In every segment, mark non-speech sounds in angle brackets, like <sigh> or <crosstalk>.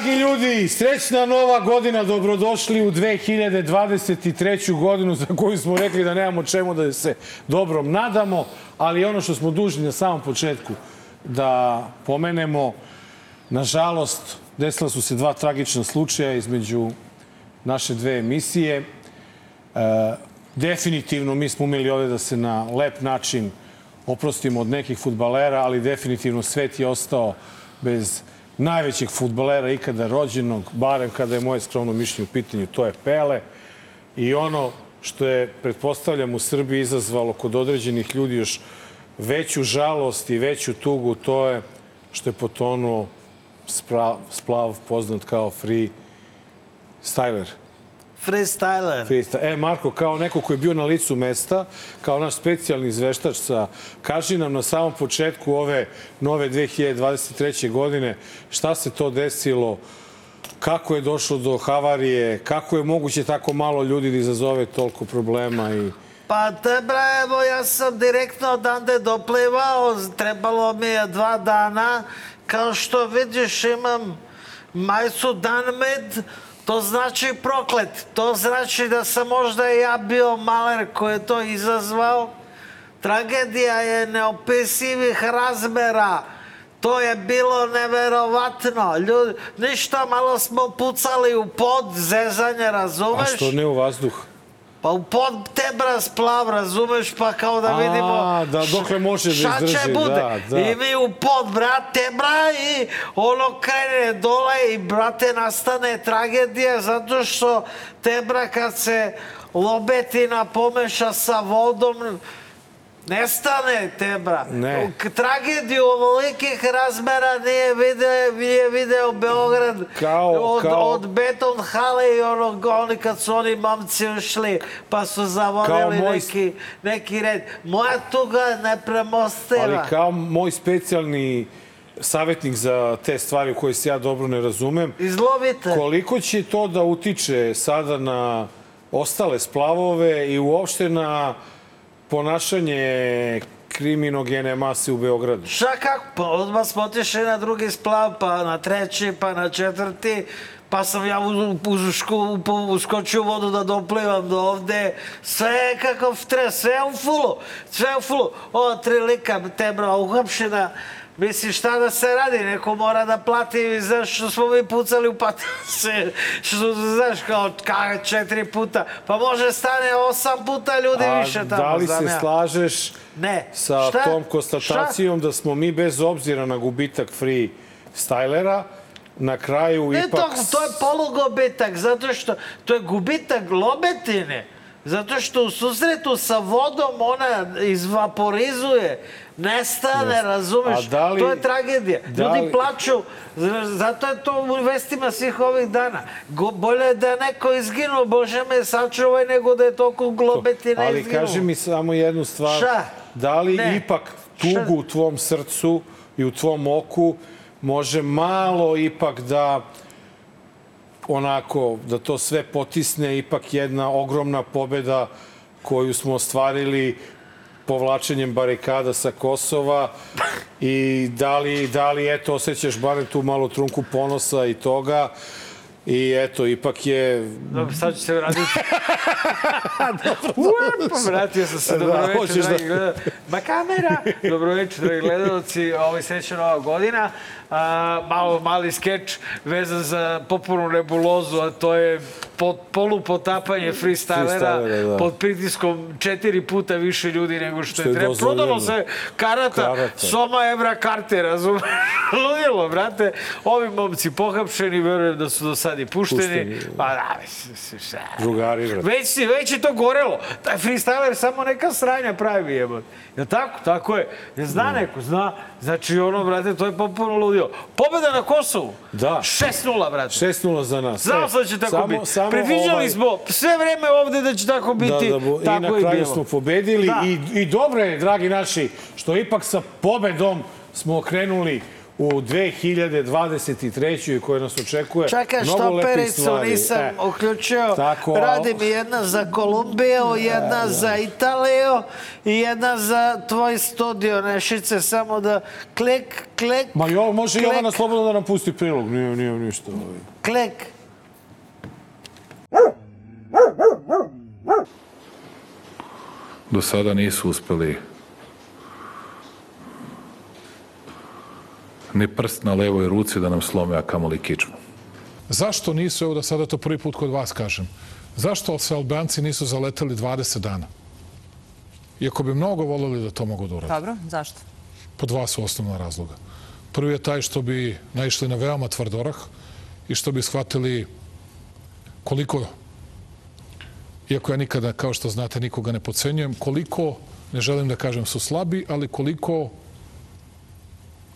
Dragi ljudi, srećna nova godina, dobrodošli u 2023. godinu za koju smo rekli da nemamo čemu da se dobrom nadamo, ali ono što smo dužni na samom početku da pomenemo, nažalost, desila su se dva tragična slučaja između naše dve emisije. E, definitivno mi smo umeli ovde da se na lep način oprostimo od nekih futbalera, ali definitivno svet je ostao bez najvećeg futbalera ikada rođenog, barem kada je moje skromno mišljenje u pitanju, to je Pele. I ono što je, pretpostavljam, u Srbiji izazvalo kod određenih ljudi još veću žalost i veću tugu, to je što je potonuo splav poznat kao Free Styler. Freestyler. Freestyle. E, Marko, kao neko ko je bio na licu mesta, kao naš specijalni izveštač sa, kaži nam na samom početku ove nove 2023. godine šta se to desilo, kako je došlo do havarije, kako je moguće tako malo ljudi da izazove toliko problema i... Pa tebra, evo, ja sam direktno odande doplivao, trebalo mi je dva dana. Kao što vidiš, imam majcu Danmed, To znači proklet. To znači da sam možda i ja bio maler koji je to izazvao. Tragedija je neopisivih razmera. To je bilo neverovatno. Ljudi, ništa, malo smo pucali u pod, zezanje, razumeš? A što ne u vazduh? Pa u pod tebra splav, razumeš, pa kao da vidimo... A, da dokle može da izdrži, će bude. da, da. I mi u pod, brate, bra, i ono krene dole i, brate, nastane tragedija zato što tebra kad se lobetina pomeša sa vodom, Nestane tebra. Ne. Tragediju ovolikih razmera nije video, nije video Beograd kao, od, kao... od beton hale i onog, oni kad su oni mamci ušli pa su zavodili moj... neki, neki red. Moja tuga je nepremostiva. Ali kao moj specijalni savjetnik za te stvari koje se ja dobro ne razumem. Izlovite. Koliko će to da utiče sada na ostale splavove i uopšte na ponašanje kriminogene mase u Beogradu? Šta kako? Pa odmah smo otišli na drugi splav, pa na treći, pa na četvrti. Pa sam ja uskočio u vodu da doplivam do ovde. Sve je kakav stres, sve je u fulu. Sve je u fulu. O, tri lika, tebra uhapšena. Mislim, šta da se radi? Neko mora da plati, znaš, što smo mi pucali u patase, <laughs> što, znaš, kao ka, četiri puta. Pa može stane osam puta ljudi A više tamo. da li se ja. slažeš ne. sa šta? tom konstatacijom Šta? da smo mi bez obzira na gubitak free stylera, na kraju ne, ipak... To, to je polugubitak, zato što to je gubitak lobetine. Zato što u susretu sa vodom ona izvaporizuje, nestane, razumeš? Da li, to je tragedija. Da Ljudi li... plaču, zato je to u vestima svih ovih dana. Go, bolje je da je neko izginuo, Bože me sačuvaj, nego da je toliko globetina Ali izginuo. kaži mi samo jednu stvar. Šta? Da li ne. ipak tugu u tvom srcu i u tvom oku može malo ipak da onako, da to sve potisne, ipak jedna ogromna pobeda koju smo ostvarili povlačenjem barikada sa Kosova i da li, da li eto, osjećaš barem tu malu trunku ponosa i toga I eto, ipak je... Dobro, sad ću se vratiti. <laughs> Dobro, vratio sam se. Dobro da, večer, dragi da... gledalci. Ma kamera! Dobro večer, dragi gledalci. Ovo je srećna nova godina. A, malo, mali skeč vezan za popularnu nebulozu, a to je pod, polupotapanje freestylera da. pod pritiskom četiri puta više ljudi nego što, što je treba. Prodalo se karata, karata. Soma Evra karte, razumeš? <laughs> Ludilo, brate. Ovi momci pohapšeni, verujem da su do sad i pušteni. pušteni. Pa da, šta. Drugari, brate. Već, si, već je to gorelo. Taj freestyler samo neka sranja pravi, jebot. Ja tako? Tako je. Ne zna neko, zna. Znači, ono, brate, to je popularno ludilo. Pobeda na Kosovu. Da. 6-0, brate. 6-0 za nas. Znao sam da će tako samo, biti. Samo Predviđali ovaj... smo sve vreme ovde da će tako biti. Da, da, bo, tako I na kraju bilo. smo pobedili. Da. I, I dobro je, dragi naši, što ipak sa pobedom smo okrenuli u 2023. koja nas očekuje. Čekaj, mnogo lepih štopericu stvari. nisam E, uključio. Tako, Radi mi jedna za Kolumbiju, jedna za Italiju i jedna za tvoj studio Nešice. Samo da klik, klik, Ma jo, može Klik. Jovana slobodno da nam pusti prilog, nije, nije ništa. ovaj. klik. do sada nisu uspeli ni prst na levoj ruci da nam slome, a kamoli kičmu. Zašto nisu, evo da sada to prvi put kod vas kažem, zašto se Albanci nisu zaleteli 20 dana? Iako bi mnogo volili da to mogu da urade. Dobro, zašto? Po dva su osnovna razloga. Prvi je taj što bi naišli na veoma tvrd orah i što bi shvatili koliko, iako ja nikada, kao što znate, nikoga ne pocenjujem, koliko, ne želim da kažem su slabi, ali koliko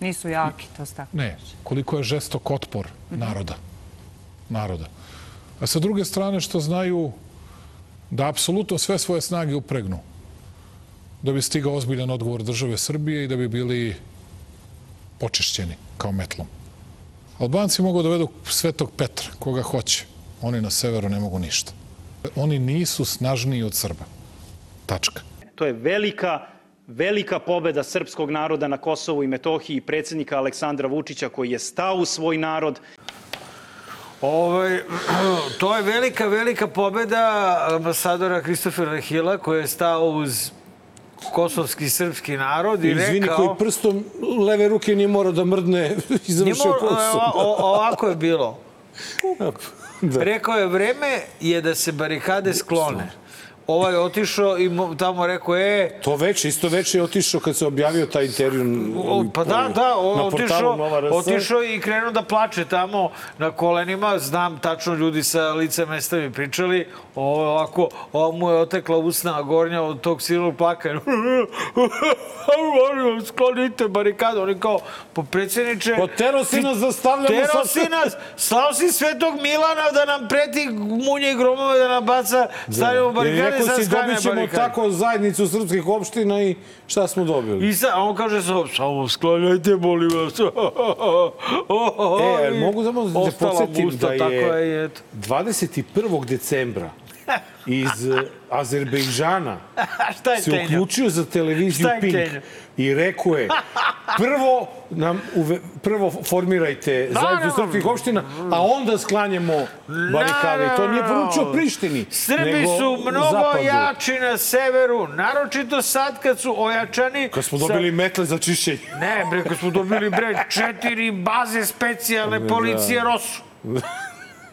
Nisu jaki, to se tako. Ne, koliko je žestok otpor naroda. Naroda. A sa druge strane što znaju da apsolutno sve svoje snage upregnu da bi stigao ozbiljan odgovor države Srbije i da bi bili počišćeni kao metlom. Albanci mogu da dovedu Svetog Petra, koga hoće. Oni na severu ne mogu ništa. Oni nisu snažniji od Srba. Tačka. To je velika, velika pobeda srpskog naroda na Kosovu i Metohiji i predsjednika Aleksandra Vučića koji je stao u svoj narod. Ovaj, <clears throat> to je velika, velika pobeda ambasadora Kristofera Hila koji je stao uz kosovski i srpski narod i Izvini, rekao... koji prstom leve ruke nije morao da mrdne <laughs> i Nije završio mor- posao. o- o- ovako je bilo. <laughs> Da. Rekao je, vreme je da se barikade sklone. Ovaj je otišao i mo- tamo rekao, e, To veče, isto veče je otišao kad se objavio taj intervju. O, pa da, da, o- otišao, otišao i krenuo da plače tamo na kolenima. Znam, tačno ljudi sa lice mesta mi pričali. Ovo je ovako, ova mu je otekla usna gornja od tog silnog plakanja. <laughs> Molim sklonite barikadu. Oni kao, po predsjedniče... Potero si nas da stavljamo Tero si nas, slao si svetog Milana da nam preti munje i gromove da nam baca, stavljamo Jer barikade, si, sklanjaj dobit ćemo tako zajednicu srpskih opština i šta smo dobili? I sad, on kaže samo, sklanjajte, molim vas. <laughs> E, mogu da Ostala podsjetim da je je, i eto. 21. decembra iz eh, Azerbejdžana <laughs> Šta je se Tenjo? uključio za televiziju Šta je Pink Kenja? i rekao je prvo nam uve, prvo formirajte zajednicu naravno. srpskih opština, a onda sklanjamo barikade. I to nije poručio Prištini, Srbi su mnogo zapadu. jači na severu, naročito sad kad su ojačani... Kad smo sa- dobili metle za čišćenje. Ne, bre, kad smo dobili, bre, četiri baze specijalne policije Rosu. <laughs>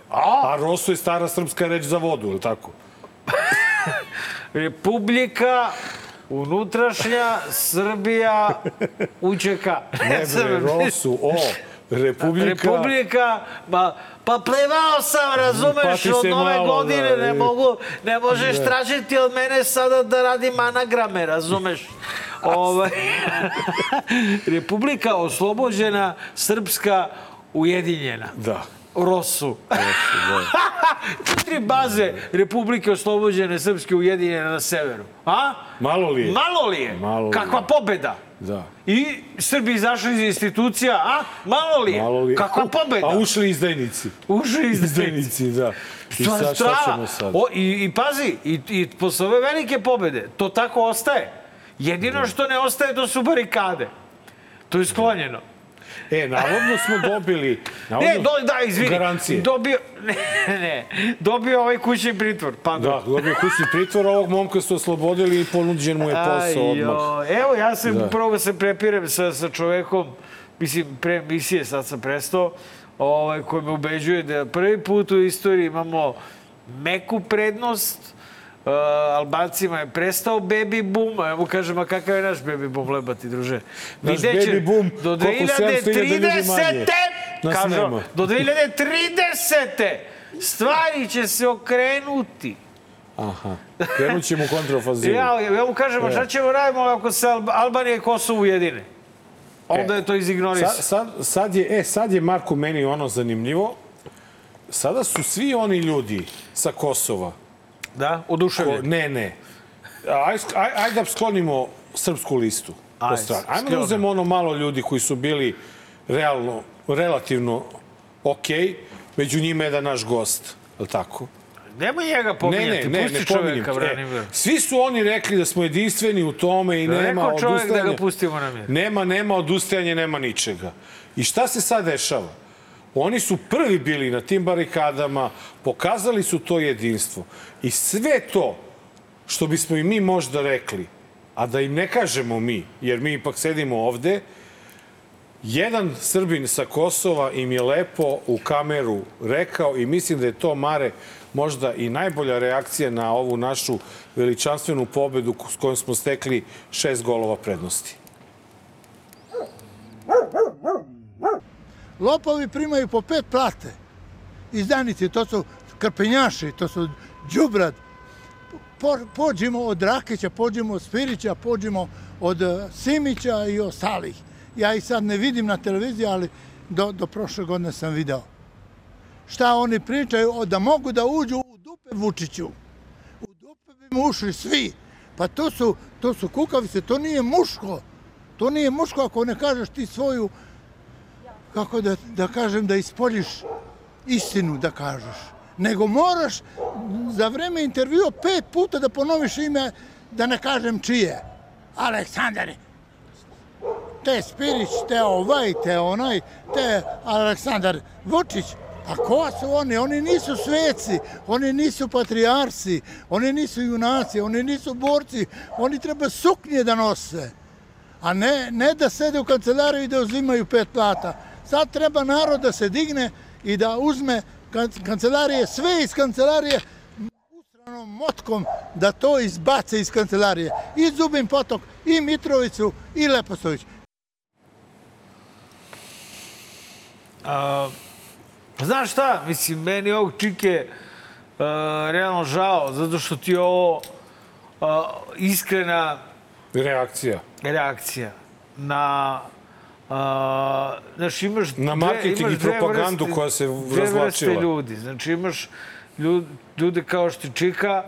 A Rosu je stara srpska reč za vodu, ili tako? <laughs> Republika, unutrašnja, Srbija, UČK. Ne bre, Rosu, o, Republika. Republika, pa, pa plevao sam, razumeš, od nove malo, godine, da, ne i- mogu, ne možeš tražiti od mene sada da radim anagrame, razumeš? <laughs> ovaj, <laughs> Republika oslobođena, Srpska ujedinjena. Da. Rosu. <laughs> Četiri baze Republike oslobođene Srpske ujedinjene na severu. A? Malo li je? Malo li je? Malo li je? Kakva pobeda? Da. I Srbi izašli iz institucija, a? Malo li je? Malo li je? Kakva pobeda? A ušli izdajnici. Ušli iz Izdajnici, da. I sad šta strava. ćemo sad? O, i, I pazi, i, i posle ove velike pobede, to tako ostaje. Jedino što ne ostaje, to su barikade. To je sklonjeno. E, navodno smo dobili... <laughs> Navodno, Ne, do, da, izvini. Garancije. Dobio, <laughs> ne, ne, dobio ovaj kućni pritvor. Pa Da, dobio kućni pritvor, ovog momka su oslobodili i ponuđen mu je posao odmah. Aj, Evo, ja sam Da. da. prvo se prepirem sa, sa čovekom, mislim, pre emisije sad sam prestao, ovaj, koji me ubeđuje da prvi put u istoriji imamo meku prednost, Uh, Albancima je prestao baby boom, mu kažem, a kakav je naš baby boom, lebati, druže? Naš Videće, baby boom, do koliko 700.000 ljudi manje. 2030. Nas Kažu, do 2030. stvari će se okrenuti. Aha. Krenut ćemo u kontraofanzivu. <laughs> Ja, ja mu kažem, a šta ćemo radimo ako se Alba- Albanija i Kosovo ujedine? Onda je to Sad, izignorisano. sad, sad, je, e, sad je Marko meni ono zanimljivo. Sada su svi oni ljudi sa Kosova, Da, ko, oduševljeni. ne, ne, aj, aj, ajde da sklonimo srpsku listu po Ajde, strani. Ajmo da uzmemo ono malo ljudi koji su bili realno, relativno ok, među njima je da naš gost, je li tako? Nemoj njega Ne, pominjati, ne, ne, pusti ne čoveka, pominjem. Branimir. E, svi su oni rekli da smo jedinstveni u tome i nema Rekao čovek da odustajanja. ga pustimo na mir. Nema, nema odustajanja, nema ničega. I šta se sad dešava? Oni su prvi bili na tim barikadama, pokazali su to jedinstvo. I sve to što bismo i mi možda rekli, a da im ne kažemo mi, jer mi ipak sedimo ovde, jedan Srbin sa Kosova im je lepo u kameru rekao i mislim da je to, Mare, možda i najbolja reakcija na ovu našu veličanstvenu pobedu s kojom smo stekli šest golova prednosti. Lopovi primaju po pet plate. Izdanici, to su krpenjaši, to su džubrad. Po, pođimo od Rakića, pođimo od Spirića, pođimo od eh, Simića i ostalih. Ja ih sad ne vidim na televiziji, ali do, do prošle godine sam video. Šta oni pričaju, da mogu da uđu u dupe Vučiću. U dupe bi mu ušli svi. Pa to su, to su kukavice, to nije muško. To nije muško ako ne kažeš ti svoju kako da, da kažem, da ispoljiš istinu da kažeš. Nego moraš za vreme intervjua pet puta da ponoviš ime, da ne kažem čije. Aleksandar, te Spirić, te ovaj, te onaj, te Aleksandar Vučić. A ko su oni? Oni nisu sveci, oni nisu patrijarsi, oni nisu junaci, oni nisu borci, oni treba suknje da nose a ne, ne da sede u kancelariji i da uzimaju pet plata. Sad treba narod da se digne i da uzme kan- kancelarije, sve iz kancelarije, usranom motkom da to izbace iz kancelarije. I Zubin Potok, i Mitrovicu, i Lepostović. A, znaš šta, mislim, meni ovog čike uh, realno žao, zato što ti je ovo iskrena Reakcija. reakcija na Uh, znaš, imaš Na dve- marketing imaš i dve propagandu vrste- koja se Dve vrste razvlačila. ljudi. Znači, imaš ljud, ljude kao što Čika,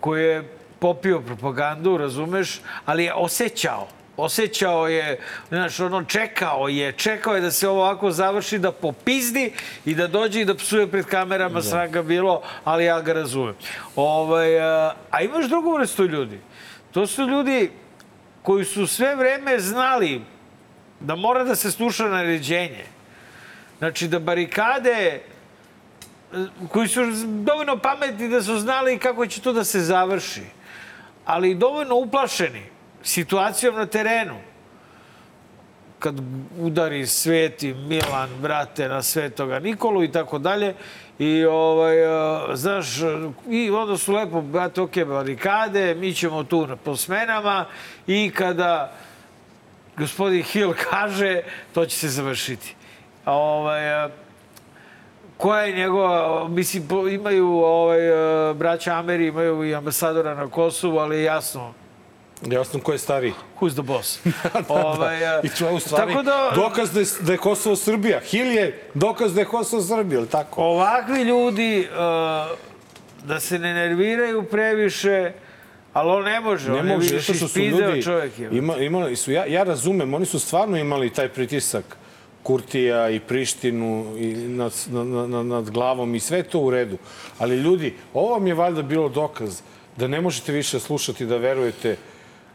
koji je popio propagandu, razumeš, ali je osjećao. Osjećao je, znaš, ono, čekao je, čekao je da se ovo ovako završi, da popizdi i da dođe i da psuje pred kamerama, da. sraga bilo, ali ja ga razumem. Ovaj, a, a imaš drugu vrstu ljudi. To su ljudi koji su sve vreme znali da mora da se sluša naređenje. Znači da barikade e, koji su dovoljno pametni da su znali kako će to da se završi, ali dovoljno uplašeni situacijom na terenu. Kad udari Sveti Milan, brate, na Svetoga Nikolu i tako dalje. I, ovaj, e, znaš, i onda su lepo, brate, ok, barikade, mi ćemo tu po smenama i kada gospodin Hill kaže, to će se završiti. Ovaj, a, koja je njegova, mislim, imaju ovaj, a, braća Ameri, imaju i ambasadora na Kosovu, ali jasno, Jasno ko je stariji. who's the boss. <laughs> ovaj, a, I to je u stvari tako da, dokaz da je, da je Kosovo Srbija. Hill je dokaz da je Kosovo Srbija, ili tako? ovakvi ljudi a, da se ne nerviraju previše, ali on ne može. Ne on je može, više što su ispizeo ljudi... čovjek. Je. Ima, imali su, ja, ja razumem, oni su stvarno imali taj pritisak Kurtija i Prištinu i nad, nad, nad, nad glavom i sve to u redu. Ali ljudi, ovo vam je valjda bilo dokaz da ne možete više slušati da verujete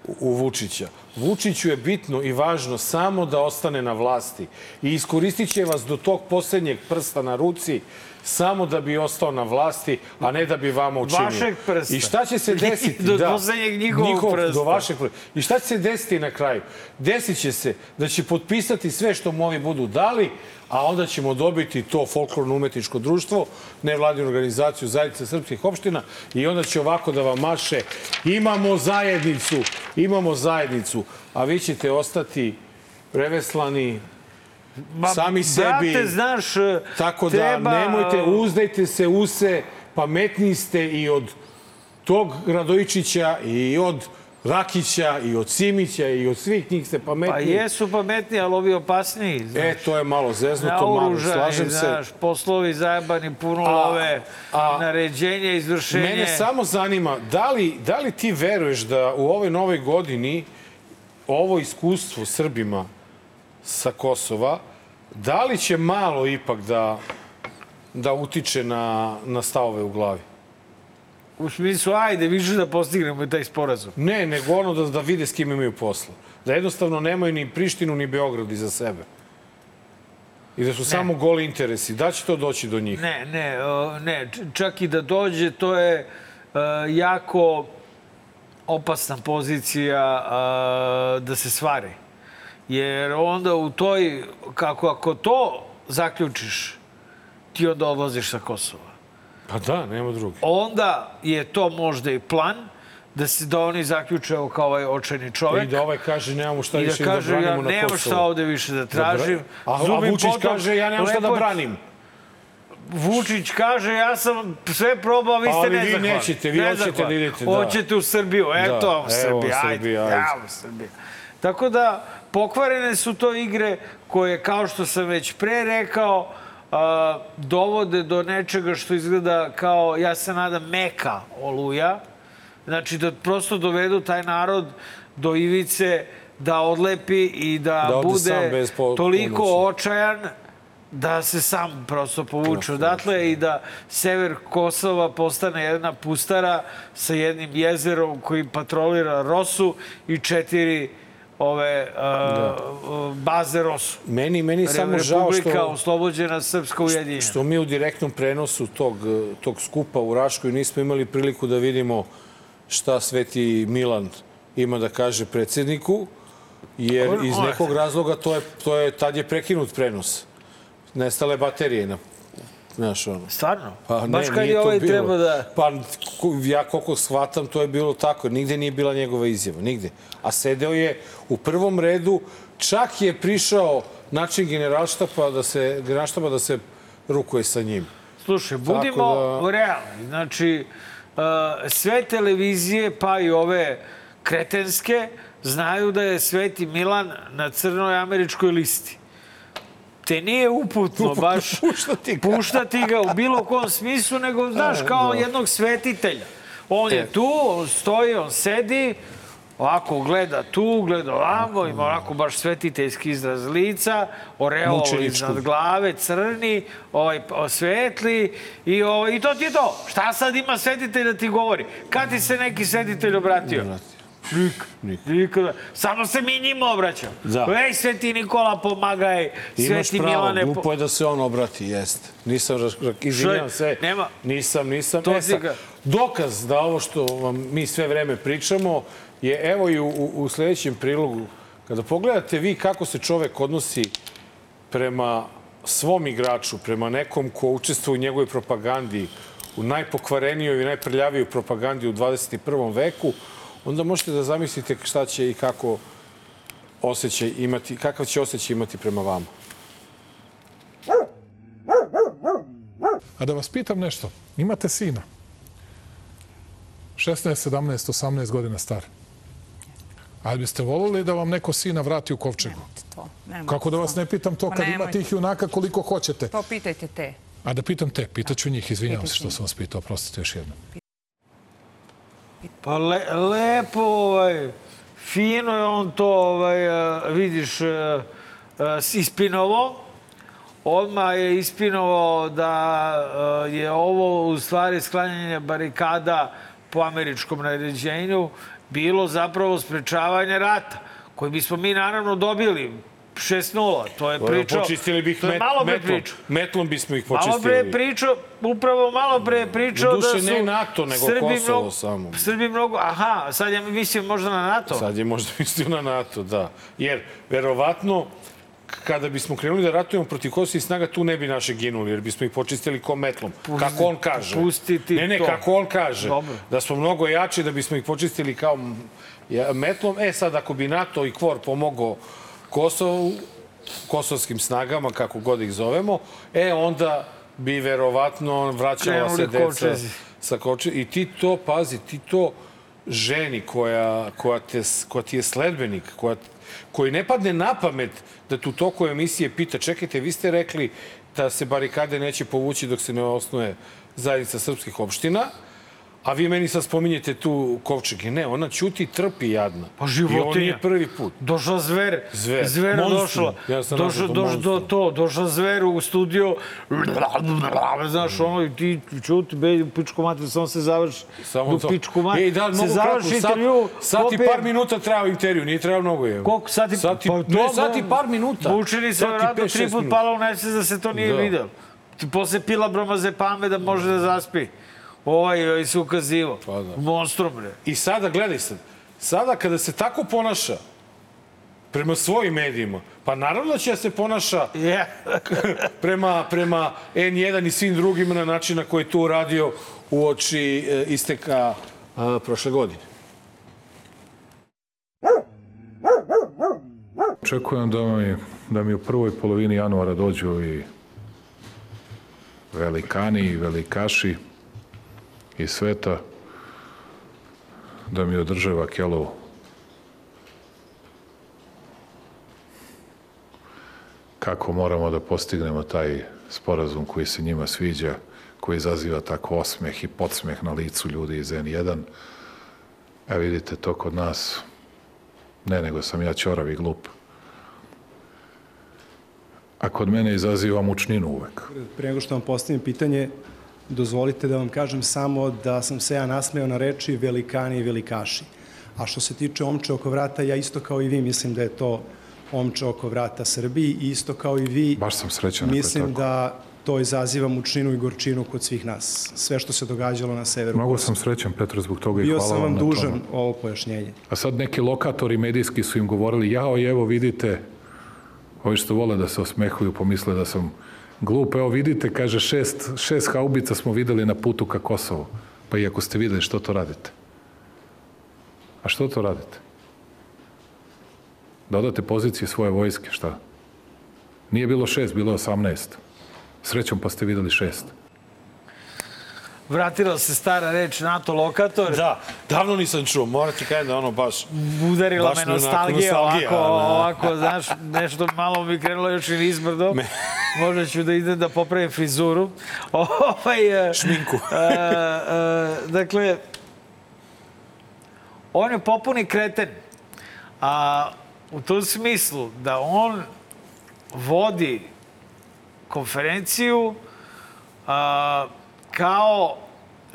u- u Vučića. Vučiću je bitno i važno samo da ostane na vlasti i iskoristit će vas do tog posljednjeg prsta na ruci samo da bi ostao na vlasti, a ne da bi vama učinio. Vašeg prsta. I šta će se <laughs> desiti? Do poslednjeg njihovog prsta. Do vašeg prsta. I šta će se desiti na kraju? Desit će se da će potpisati sve što mu ovi budu dali, a onda ćemo dobiti to folklorno-umetničko društvo, nevladinu organizaciju zajednice srpskih opština i onda će ovako da vam maše imamo zajednicu, imamo zajednicu, a vi ćete ostati preveslani, Ma, sami sebi. Brate, znaš, e, Tako da treba, nemojte, uzdajte se u se, pametniji ste i od tog Radojičića i od Rakića i od Simića i od svih njih ste Pa pametniji. jesu pametni, ali ovi opasniji. Znaš. E, to je malo zeznuto, malo, slažem se. znaš, poslovi zajebani, puno A- love, a- naređenje, izvršenje. Mene samo zanima, da li, da li ti veruješ da u ovoj novoj godini ovo iskustvo Srbima sa Kosova Da li će malo ipak da, da utiče na, na stavove u glavi? U smislu, ajde, više da postignemo taj sporazum. Ne, nego ono da, da vide s kim imaju posla. Da jednostavno nemaju ni Prištinu ni Beograd iza sebe. I da su ne. samo goli interesi. Da će to doći do njih? Ne, ne, o, ne. Čak i da dođe, to je uh, jako opasna pozicija uh, da se stvari. Jer onda u toj, kako ako to zaključiš, ti onda odlaziš sa Kosova. Pa da, nema druge. Onda je to možda i plan da se da oni zaključe evo kao ovaj očajni čovek. I da ovaj kaže nemamo šta I više da da, kaže, branimo ja na nemam Kosovu. šta ovde više da tražim. A, a Zubin Vučić potom, kaže ja nemam šta da branim. Vučić kaže ja sam sve probao, vi ste Ali vi nećete, vi hoćete da idete, da. Hoćete u Srbiju, eto Da, vam Srbija, ajde, evo vam Srbija. Tako da, pokvarene su to igre koje, kao što sam već pre rekao, a, dovode do nečega što izgleda kao, ja se nadam, meka oluja. Znači, da prosto dovedu taj narod do ivice da odlepi i da, Da bude po- toliko pomoći. očajan da se sam prosto povuče odatle i da sever Kosova postane jedna pustara sa jednim jezerom koji patrolira Rosu i četiri ove uh, baze Rosu. Meni, meni samo žao Republika što, oslobođena Srpska ujedinjena. što mi u direktnom prenosu tog, tog skupa u Raškoj nismo imali priliku da vidimo šta Sveti Milan ima da kaže predsedniku, jer iz nekog razloga to je, to je, tad je prekinut prenos. Nestale baterije na Znaš, ono. Stvarno? Pa Baš kad je ovaj bilo. treba da... Pa ja koliko shvatam, to je bilo tako. Nigde nije bila njegova izjava, nigde. A sedeo je u prvom redu, čak je prišao način generalštapa da se, generalštapa da se rukuje sa njim. Slušaj, budimo da- realni. Znači, uh, sve televizije, pa i ove kretenske, znaju da je Sveti Milan na crnoj američkoj listi. Te nije uputno baš <laughs> puštati ga. puštati ga u bilo kom smislu, nego, znaš, kao da. jednog svetitelja. On je E. tu, on stoji, on sedi, ovako gleda tu, gleda ovamo, ima onako baš svetiteljski izraz lica, Mučeničku. iznad glave, crni, ovaj, svetli i, ovaj, i to ti je to. Šta sad ima svetitelj da ti govori? Kad ti se neki svetitelj obratio? Nik, nikada. Samo se mi njima obraćamo. Da. Ej, Sveti Nikola, pomagaj. Imaš Sveti pravo, Milane, po- glupo je da se on obrati, jeste. Nisam, izvinjam se? Nema. nisam, nisam. To E, ga- dokaz da ovo što vam mi sve vreme pričamo je evo i u, u, u sledećem prilogu. Kada pogledate vi kako se čovek odnosi prema svom igraču, prema nekom ko učestvuje u njegovoj propagandi, u najpokvarenijoj i najprljavijoj propagandi u 21. veku, onda možete da zamislite šta će i kako osjećaj imati, kakav će osjećaj imati prema vama. A da vas pitam nešto, imate sina. 16, 17, 18 godina star. Ali biste volili da vam neko sina vrati u kovčegu? To, nemojte Kako da vas ne pitam to Pa kad ima nemojte. tih junaka koliko hoćete? To pitajte te. A da pitam te, pitaću njih, izvinjavam se što sam vas pitao, prostite još jednom. Pa le, lepo, ovaj, fino je on to, ovaj, a, vidiš, a, a, ispinovao. Odmah je ispinovao da je ovo u stvari sklanjanje barikada po američkom naređenju bilo zapravo sprečavanje rata, koji bismo mi naravno dobili 6-0. To je pričao... Počistili bih je met, malo pre metlom. Metlom bismo ih Malo počistili. pre pričao, upravo malo pre pričao da su... ne NATO, nego Kosovo samo. Srbi mnogo... Aha, sad ja mislim možda na NATO. Sad je možda <laughs> mislio na NATO, da. Jer, verovatno, kada bismo krenuli da ratujemo protiv Kosova i snaga, tu ne bi naše ginuli, jer bismo ih počistili ko metlom. kako on kaže. pustiti Ne, ne, to. kako on kaže. Dobro. Da smo mnogo jači, da bismo ih počistili kao metlom. E, sad, ako bi NATO i KVOR pomogao Kosovu, kosovskim snagama, kako god ih zovemo, e, onda bi verovatno vraćala se deca sa koče. I ti to, pazi, ti to ženi koja, koja, te, koja ti je sledbenik, koja, koji ne padne na pamet da tu toku emisije pita, čekajte, vi ste rekli da se barikade neće povući dok se ne osnuje zajednica srpskih opština, A vi meni sad spominjete tu kovčege. Ne, ona ćuti, trpi jadna. Pa I životinja. ovo nije prvi put. Došla zver. Zver. Zvera Monstrum. došla. Ja sam došla, to došla do to. Došla zver u studio. Znaš, ono, i ti čuti, be, pičku mater, samo se završi. Samo to. pičku mater. Ej, da, se mogu završi kratko, sat, intervju. sat i par minuta trajao intervju, nije trajao mnogo je. Koliko pa, ne, to, sat i par minuta. Mučeni se Sat i pet, tri put pala u nesvest da se to nije Da. video. Ti posle pila bromazepame da može da zaspi. Ovaj, ovaj se ukazivo. Pa da. Monstrum, bre. I sada, gledaj sad, sada kada se tako ponaša prema svojim medijima, pa naravno da će da se ponaša Je. <laughs> prema, prema N1 i svim drugima na način na koji je to uradio u oči e, isteka e, prošle godine. Očekujem da mi, da mi u prvoj polovini januara dođu i velikani i velikaši iz sveta da mi održe Vakelovu. Kako moramo da postignemo taj sporazum koji se njima sviđa, koji izaziva tako osmeh i podsmeh na licu ljudi iz N1. A vidite, to kod nas ne, nego sam ja ćorav i glup. A kod mene izaziva mučninu uvek. Pre nego što vam postavim pitanje, dozvolite da vam kažem samo da sam se ja nasmeo na reči velikani i velikaši. A što se tiče omče oko vrata, ja isto kao i vi mislim da je to omče oko vrata Srbiji i isto kao i vi Baš sam srećan mislim da to izaziva mučninu i gorčinu kod svih nas. Sve što se događalo na severu. Mnogo sam srećan, Petro, zbog toga i Bio hvala sam vam na dužan tome. ovo pojašnjenje. A sad neki lokatori medijski su im govorili, jao, i evo vidite, ovi što vole da se osmehuju, pomisle da sam glup. Evo vidite, kaže, šest, šest haubica smo videli na putu ka Kosovu. Pa i ako ste videli, što to radite? A što to radite? Da odate pozicije svoje vojske, šta? Nije bilo šest, bilo je osamnaest. Srećom pa ste videli šest. Vratila se stara reč NATO lokator. Da, davno nisam čuo, moram ti kažem da ono baš... Udarila Baš me me nostalgija, nostalgija, ovako, da. ovako, znaš, nešto malo mi krenulo još i nizbrdo. Možda ću da idem da popravim frizuru. <laughs> Ovaj, e, Šminku. e, e, dakle, on je popuni kreten. A u tom smislu da on vodi konferenciju a, kao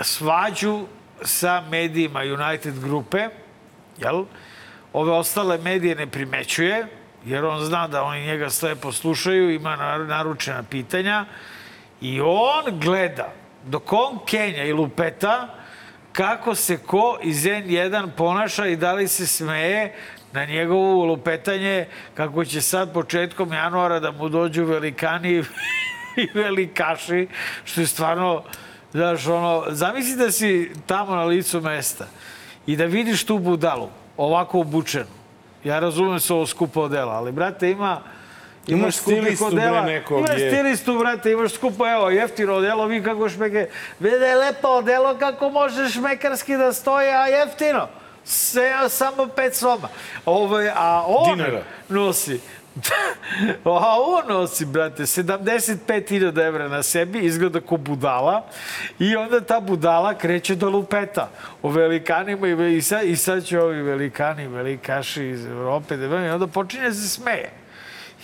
svađu sa medijima United grupe, jel? Ove ostale medije ne primećuje, jer on zna da oni njega slepo slušaju, ima nar- naručena pitanja i on gleda dok on Kenja i lupeta kako se ko iz N1 ponaša i da li se smeje na njegovo lupetanje kako će sad početkom januara da mu dođu velikani <laughs> i velikaši, što je stvarno, znaš, ono, zamisli da si tamo na licu mesta i da vidiš tu budalu, ovako obučenu. Ja razumem se ovo skupo odela, ali, brate, ima Imaš stilistu, odela. bre, nekog Imaš je. stilistu, brate, imaš skupo, evo, jeftino odelo, vi kako šmeke, vede je lepo odelo, kako može šmekarski da stoji, a jeftino. Se, samo pet soma. Ove, a on Dinara. nosi <laughs> A on nosi, brate, 75.000 evra na sebi, izgleda ko budala i onda ta budala kreće do lupeta o velikanima i, i, sad, i sad će ovi velikani, velikaši iz Evrope, da i onda počinje da se smeje.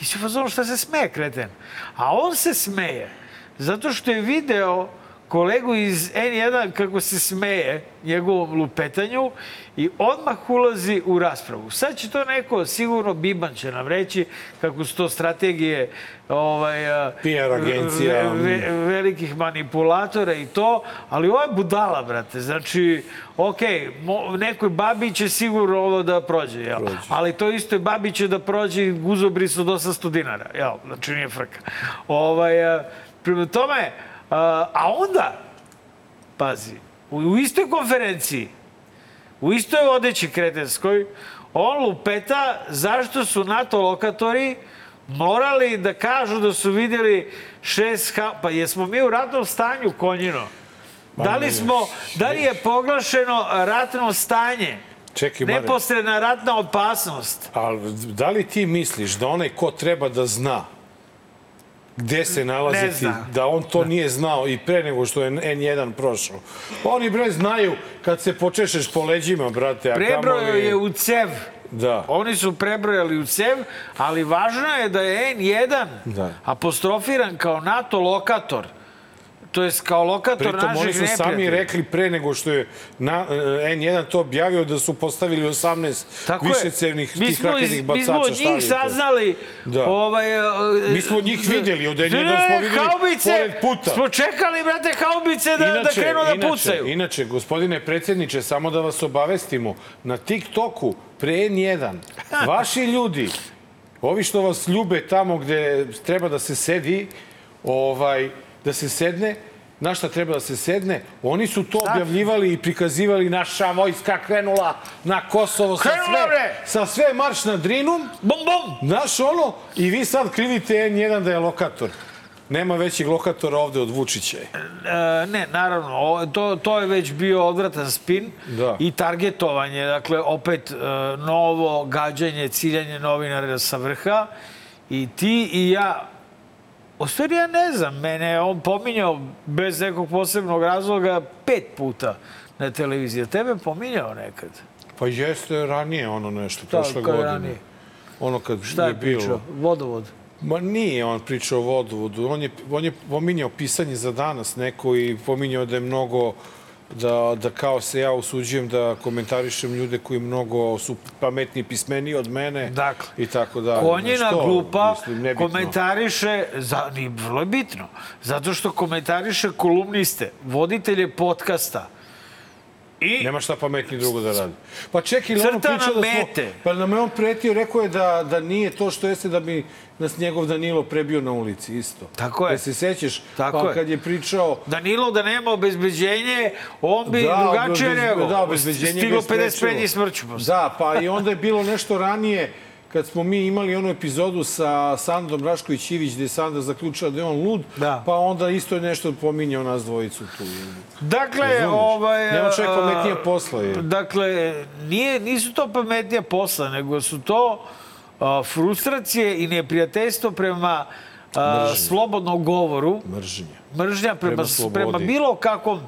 I se fazonu šta se smeje, kreten. A on se smeje zato što je video kolegu iz N1 kako se smeje njegovom lupetanju i odmah ulazi u raspravu. Sad će to neko, sigurno Biban će nam reći kako su to strategije ovaj, a, PR agencija. ve- ve- velikih manipulatora i to, ali ovo je budala, brate. Znači, okej, mo, nekoj babi će sigurno ovo da prođe, jel? Ali to isto je babi će da prođe guzobris od 800 dinara, jel? Znači, nije frka. Ovaj, a, prema tome, a, onda, pazi, u, istoj konferenciji, u istoj vodeći kretenskoj, on lupeta zašto su NATO lokatori morali da kažu da su vidjeli šest ha... Pa jesmo mi u ratnom stanju, konjino? Da li, smo, da li je proglašeno ratno stanje? Čekaj, Mare, Neposredna ratna opasnost. ali da li ti misliš da onaj ko treba da zna gde se nalaziti, da on to nije znao i pre nego što je N1 prošao. Oni, bre, znaju kad se počešeš po leđima, brate, a Prebrojao je u cev. Da. Oni su prebrojali u cev, ali važno je da je N1 Da. apostrofiran kao NATO lokator. To jest kao lokator Pritom naših oni su neprijatelja. sami rekli pre nego što je na, e, N1 to objavio da su postavili 18 Tako je. višecevnih Mi tih raketnih bacača. Mi smo od njih je saznali Da. ovaj, e, Mi smo od njih videli, od N1 Ne, smo videli haubice, pored puta. Smo čekali, brate, haubice da, da krenu da inače, pucaju. Inače, gospodine predsjedniče, samo da vas obavestimo, na TikToku pre N1, <laughs> vaši ljudi, ovi što vas ljube tamo gde treba da se sedi, ovaj, da se sedne, na šta treba da se sedne, oni su to objavljivali i prikazivali naša vojska krenula na Kosovo sa Krenula, sve, bre! sa sve marš na Drinum, Bum, bum! Znaš ono, i vi sad krivite N1 da je lokator. Nema većih lokatora ovde od Vučića. E, ne, naravno, o, to, to je već bio odvratan spin Da. i targetovanje, dakle, opet e, novo gađanje, ciljanje novinara sa vrha i ti i ja U stvari ja ne znam, mene je on pominjao bez nekog posebnog razloga pet puta na televiziji. Tebe je pominjao nekad. Pa jeste ranije ono nešto, Da, prošle je godine. ranije. Ono kad Šta je bilo. pričao? Vodovod. Ma nije on pričao o vodovodu. On je, on je pominjao pisanje za danas neko i pominjao da je mnogo da, da kao se ja usuđujem da komentarišem ljude koji mnogo su pametniji i pismeniji od mene Dakle, i tako da. Konjina glupa Mislim, nebitno. komentariše, za, ni, vrlo je bitno, zato što komentariše kolumniste, voditelje podcasta. I Nema šta pametniji drugo da radi. Pa čekaj, ili ono pričao da smo... Pa nam je on pretio, rekao je da, da nije to što jeste da bi nas njegov Danilo prebio na ulici, isto. Tako je. Da se sećaš, Tako pa je. kad je pričao... Danilo da nema obezbeđenje, on bi Da, drugačije reagovao. da, obezbeđenje Stiglo ga je sprečilo. 55 i smrću. Da, pa i onda je bilo nešto ranije kad smo mi imali onu epizodu sa Sandom Rašković-Ivić gde je Sanda zaključila da je on lud, Da. pa onda isto je nešto pominjao nas dvojicu tu. Dakle, Razumeš? ovaj... Nema čovjek a, pametnije posla, je. Dakle, nije, nisu to pametnije posla, nego su to a, frustracije i neprijateljstvo prema a, slobodnom govoru, Mržnje. mržnja prema, Prema prema bilo kakvom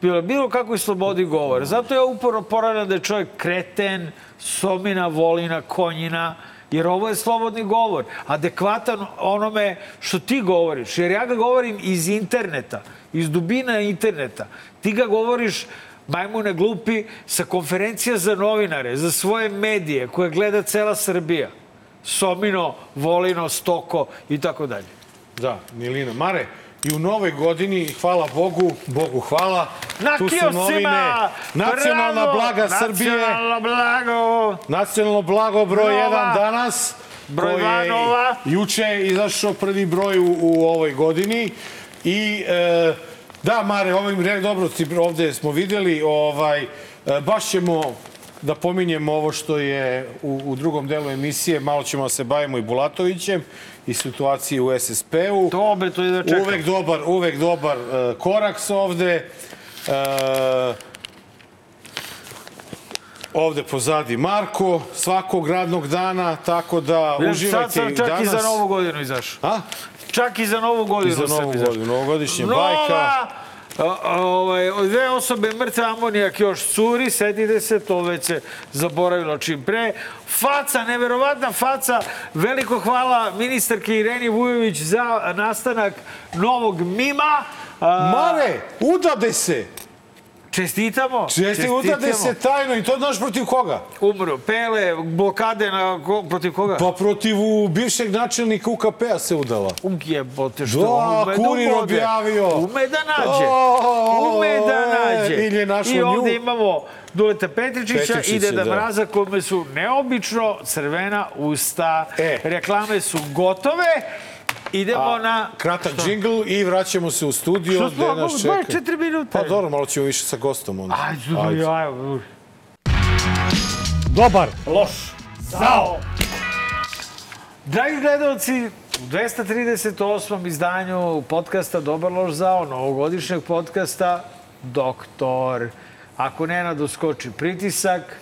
bilo, bilo kakvoj slobodi govora. Zato ja uporno poravljam da je čovjek kreten, somina, volina, konjina, jer ovo je slobodni govor, adekvatan onome što ti govoriš. Jer ja ga govorim iz interneta, iz dubina interneta. Ti ga govoriš majmune glupi sa konferencija za novinare, za svoje medije koje gleda cela Srbija. Somino, Volino, Stoko i tako dalje. Da, Milina. Mare, i u novoj godini, hvala Bogu, Bogu hvala, Na tu su novine, nacionalna Bravo! blaga Srbije, Nacionalno blago! nacionalno blago broj Nova. 1 danas, Broj koji je nova. Juče izašao prvi broj u, u ovoj godini i e, da, Mare, ovim re, dobro, si ovde smo videli, ovaj, e, baš ćemo da pominjemo ovo što je u, u drugom delu emisije, malo ćemo da se bavimo i Bulatovićem i situaciji u SSP-u. Dobre, to je da čekam. Uvek dobar, uvek dobar uh, koraks ovde. Uh, ovde pozadi Marko, svakog radnog dana, tako da Jer uživajte Sad sam čak danas. i za novu godinu izašao. A? Čak i za novu godinu I za novu godinu, novogodišnja Nova! bajka. Ovaj, dve osobe mrtve amonijak još curi, setite se, to već se zaboravilo čim pre. Faca, neverovatna faca. Veliko hvala ministarki Ireni Vujović za nastanak novog mima. Mare, udade se! Čestitamo. Česti, udade se tajno i to znaš protiv koga? Umro. Pele, blokade na, ko, protiv koga? Pa protiv bivšeg načelnika UKP-a se udala. Jebote, što Da, ume kurir da ubode. objavio. Ume da nađe. O, Ume da nađe. ili našao I ovde nju. imamo Duleta Petričića, Petričića, i Deda da. Mraza kome su neobično crvena usta. E. Reklame su gotove. Idemo na... Kratak džingl i vraćamo se u studio Što smo, nas baš čeka. četiri minuta. Pa dobro, malo ćemo više sa gostom onda. Ajde, Ajde. ajde. Dobar. Loš. Zao. Dragi gledalci, u 238. izdanju podcasta Dobar loš zao, novogodišnjeg podcasta Doktor. Ako Nenad uskoči pritisak,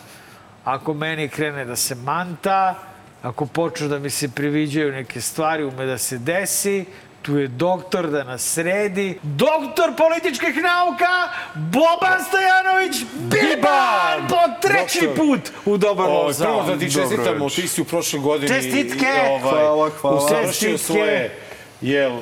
ako meni krene da se manta, ako počnu da mi se priviđaju neke stvari, ume da se desi, tu je doktor da nas sredi, doktor političkih nauka, Boban Stojanović Biban, po treći Doktor. put u dobar O, prvo da ti čestitamo, ti si u prošloj godini Čestitke! i, ovaj, Hvala, hvala. usavršio Čestitke! svoje jel, e,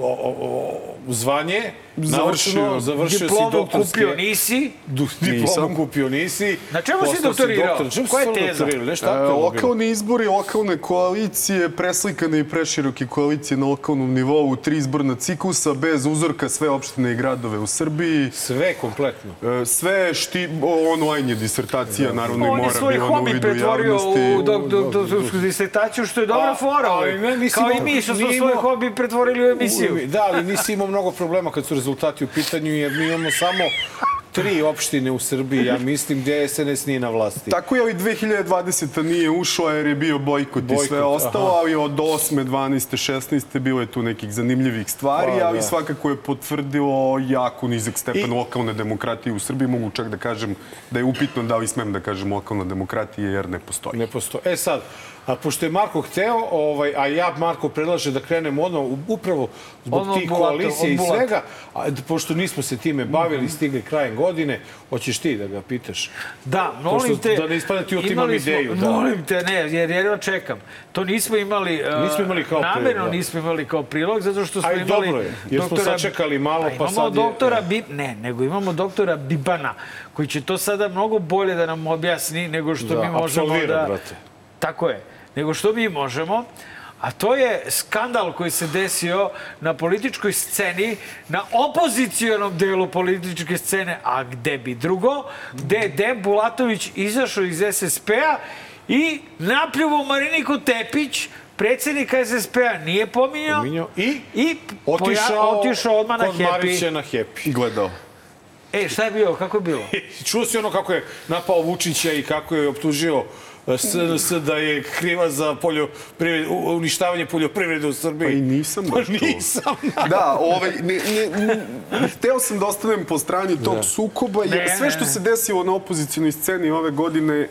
o, o, o, zvanje, Završio. naučno, završio si Diplomu doktorske... kupio nisi. Du, diplomu kupio nisi. Na čemu si doktorirao? doktor. Čemu si Koja je teza? Nešto E, lokalni izbori, lokalne koalicije, preslikane i preširoke koalicije na lokalnom nivou, tri izborna ciklusa, bez uzorka sve opštine i gradove u Srbiji. Sve kompletno. E, Sve šti, o, online je disertacija, naravno i On je mora svoj hobi pretvorio u dok, dok, doktorsku disertaciju, što je dobra fora. ali ovaj. Kao i mi što smo svoj hobi pretvorili u emisiju. Da, ali nisi imao mnogo problema kad su rezultati u pitanju, jer mi imamo samo tri opštine u Srbiji, ja mislim, gde SNS nije na vlasti. Tako je, ali 2020. nije ušla jer je bio bojkot, i Bojkot, sve ostalo, aha. ali od 8. 12. 16. bilo je tu nekih zanimljivih stvari, Pa, ali da. svakako je potvrdilo jako nizak stepen I- lokalne demokratije u Srbiji. Mogu čak da kažem da je upitno da li smem da kažem lokalna demokratija jer ne postoji. Ne postoji. E sad, a pošto je Marko hteo, ovaj, a ja Marko predlaže da krenemo u- upravo zbog Ono tih koalicija i svega, a, pošto nismo se time bavili, stigli krajem godine, hoćeš ti da ga pitaš? Da, molim Pošto te... da ne ispada ti ultimam imali smo- ideju, da. Molim te, ne, jer jedva čekam. To nismo imali... uh, Nismo imali kao prilog, Namerno da. nismo imali kao prilog, zato što smo Aj, imali... dobro je, jer smo sačekali malo, pa sad je- doktora Bi... Ne, nego imamo doktora Bibana, koji će to sada mnogo bolje da nam objasni nego što Da, mi možemo da... brate. Tako je. Nego što mi možemo, a to je skandal koji se desio na političkoj sceni, na opozicijonom delu političke scene, a gde bi drugo, gde je Dem Bulatović izašao iz SSP-a i napljuvo Mariniku Tepić, predsjednika SSP-a nije pominjao, Pominjao i i Otišao, poja- otišao odmah na kod Happy. Marića na Happy. Gledao. E, šta je bilo? Kako je bilo? <laughs> Čuo si ono kako je napao Vučića i kako je optužio SNS da je kriva za poljoprivred, uništavanje poljoprivrede u Srbiji. Pa i nisam baš Pa to. nisam. Da, ovaj, ne, ne, ne, hteo sam da ostanem po strani tog sukoba, jer Ne, sve ne, što ne. se desilo na opozicijnoj sceni ove godine,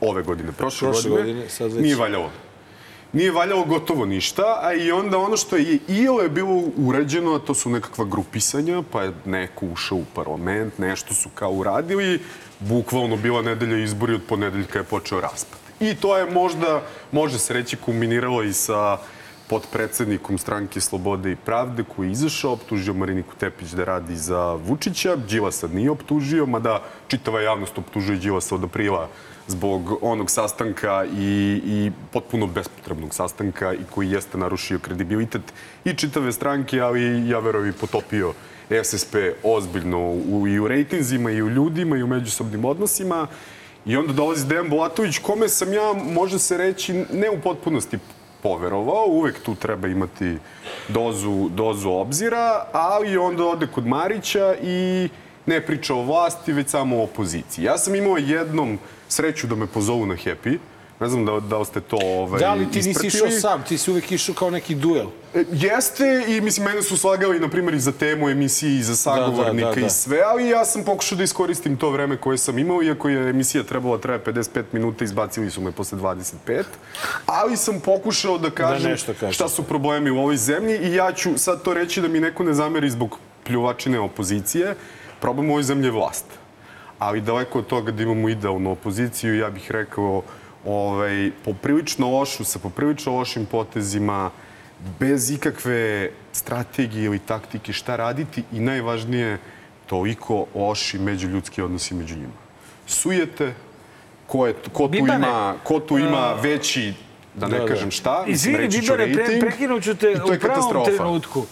ove godine, prošle, Prošle godine, godine, sad već. nije valjalo. Nije valjalo gotovo ništa, a i onda ono što je iole bilo urađeno, a to su nekakva grupisanja, pa je neko ušao u parlament, nešto su kao uradili, bukvalno bila nedelja izbori, od ponedeljka je počeo raspad. I to je možda, može se reći, kulminiralo i sa potpredsednikom stranke Slobode i Pravde koji je izašao, optužio Mariniku Tepić da radi za Vučića. Đilasa nije optužio, mada čitava javnost optužuje Đilasa od aprila zbog onog sastanka i, i potpuno bespotrebnog sastanka i koji jeste narušio kredibilitet i čitave stranke, ali ja verujem i potopio SSP ozbiljno u, i u rejtinzima i u ljudima i u međusobnim odnosima. I onda dolazi Dejan Bulatović, kome sam ja, može se reći, ne u potpunosti poverovao, uvek tu treba imati dozu, dozu obzira, ali onda ode kod Marića i ne priča o vlasti, već samo o opoziciji. Ja sam imao jednom sreću da me pozovu na Happy, ne znam da, da li ste to ovaj, Da li ti nisi išao sam, ti si uvek išao kao neki duel. E, Jeste i mislim mene su slagali na primjer i za temu emisije i za sagovornika da, da. i sve, ali ja sam pokušao da iskoristim to vreme koje sam imao, iako je emisija trebala traje 55 minuta, izbacili su me posle 25, ali sam pokušao da kažem nešto kažeš. šta su problemi u ovoj zemlji i ja ću sad to reći da mi neko ne zameri zbog pljuvačine opozicije. Problem u ovoj zemlji je vlast. Ali daleko od toga da imamo idealnu opoziciju, ja bih rekao ovaj, poprilično lošu, sa poprilično lošim potezima, bez ikakve strategije ili taktike šta raditi i najvažnije, toliko loši međuljudski odnosi među njima. Sujete, ko, je, ko, tu, Bibane, ima, ko tu ima veći, da ne Da, da. kažem šta, Izvini, reći ću Bibare, pre, rejting, prekinut ću te u pravom katastrofa. trenutku.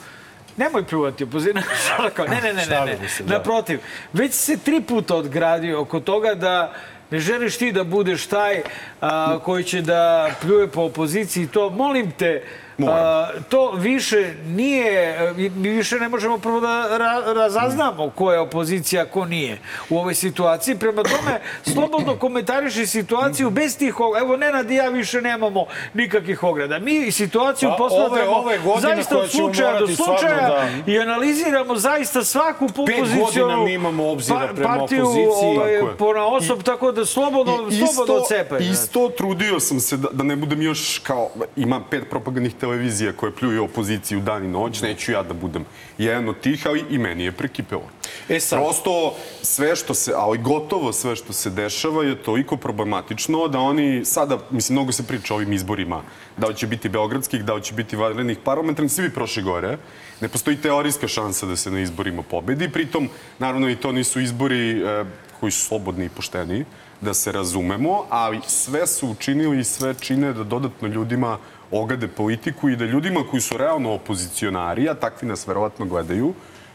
Nemoj pljuvati opoziciju. Šala <laughs> kao, ne, ne, ne, ne, ne. Naprotiv, već se tri puta odgradio oko toga da ne želiš ti da budeš taj a, koji će da pljuje po opoziciji. To, molim te, a, to više nije, mi više ne možemo prvo da ra, razaznamo ko je opozicija, ko nije u ovoj situaciji. Prema tome, slobodno komentariši situaciju bez tih ograda. Evo, Nenad i ja više nemamo nikakvih ograda. Mi situaciju Pa, posmatramo ove- ove zaista od slučaja do slučaja da- i analiziramo zaista svaku opozicionu godina mi imamo obzira prema partiju opoziciji. ovaj, po na osob, tako da slobodno, I slobodno cepaj. Isto trudio sam se da, da ne budem još kao, ima pet propagandnih televizija televizija koja pljuje opoziciju dan i noć, neću ja da budem jedan od tih, ali i meni je prekipelo. E sad- Prosto sve što se, ali gotovo sve što se dešava je toliko problematično da oni sada, mislim, mnogo se priča o ovim izborima, da li će biti beogradskih, da li će biti vanrednih parlamentarnih, svi prošli gore. Ne postoji teorijska šansa da se na izborima pobedi, pritom, naravno i to nisu izbori e, koji su slobodni i pošteni, da se razumemo, ali sve su učinili i sve čine da dodatno ljudima ogade politiku i da ljudima koji su realno opozicionari, a takvi nas verovatno gledaju,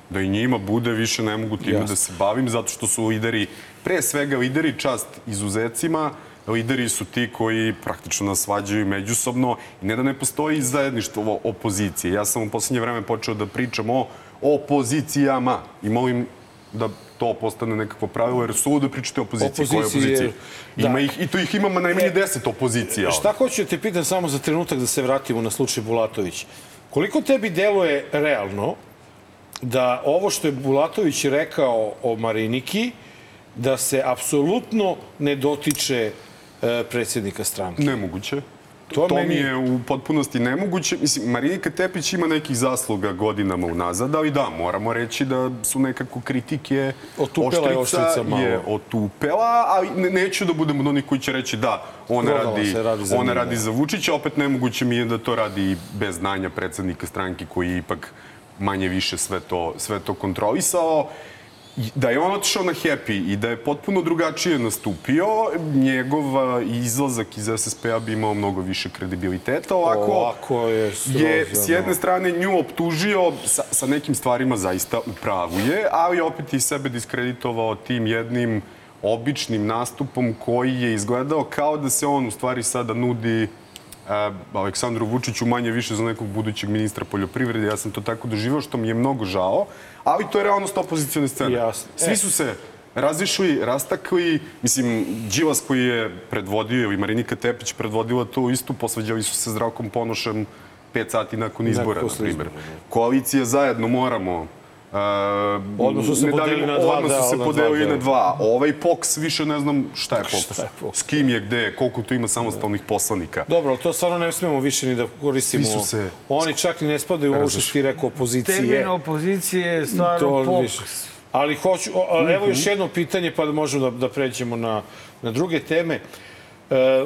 da i njima bude više ne mogu time Jasno. da se bavim zato što su lideri, pre svega lideri čast izuzecima, lideri su ti koji praktično nas svađaju međusobno i ne da ne postoji zajedništvo opozicije. Ja sam u poslednje vreme počeo da pričam o opozicijama i molim da to postane nekakvo pravilo, jer su da pričate o opoziciji. Koje Opozicije, opozicije? da. Ima ih, I to ih imamo najmanje deset opozicija. Šta hoću da te pitam samo za trenutak da se vratimo na slučaj Bulatović. Koliko tebi deluje realno da ovo što je Bulatović rekao o Mariniki, da se apsolutno ne dotiče e, predsjednika stranke? Nemoguće. To To, meni- mi je u potpunosti nemoguće. Mislim, Marinika Tepić ima nekih zasluga godinama unazad, ali da, moramo reći da su nekako kritike Otupela je oštrica malo. je otupela, ali ne, neću da budem od onih koji će reći da, ona Prodala radi, radi za ona radi za Vučića, opet nemoguće mi je da to radi bez znanja predsednika stranke koji ipak manje više sve to, sve to kontrolisao. Da je on otišao na Happy i da je potpuno drugačije nastupio, njegov izlazak iz SSP-a bi imao mnogo više kredibiliteta. Ovako, Ovako je je s jedne strane nju optužio, sa, sa nekim stvarima zaista u pravu je, ali opet i sebe diskreditovao tim jednim običnim nastupom koji je izgledao kao da se on u stvari sada nudi Aleksandru Vučiću manje više za nekog budućeg ministra poljoprivrede. Ja sam to tako doživao što mi je mnogo žao, ali to je realnost opozicijone scene. Jasno. Svi E. su se razišli, rastakli. Mislim, Đilas koji je predvodio ili Marinika Tepić predvodila tu istu, posvađali su se Zdravkom Ponošem pet sati nakon izbora, na primjer. da. Koalicija zajedno moramo Odmah su se podelili na dva Odmah su dela, se podelili na dva. Ovaj POKS više ne znam šta je POKS. <laughs> Šta je POKS? S kim je, gde, koliko tu ima samostalnih poslanika. Dobro, ali to stvarno ne smemo više ni da koristimo. Svi su se- Oni čak i ne spadaju u ovo što ti rekao opozicije. Termin opozicije je stvarno poks. Ali hoću, evo još jedno pitanje pa da možemo da, da pređemo na, na druge teme. E,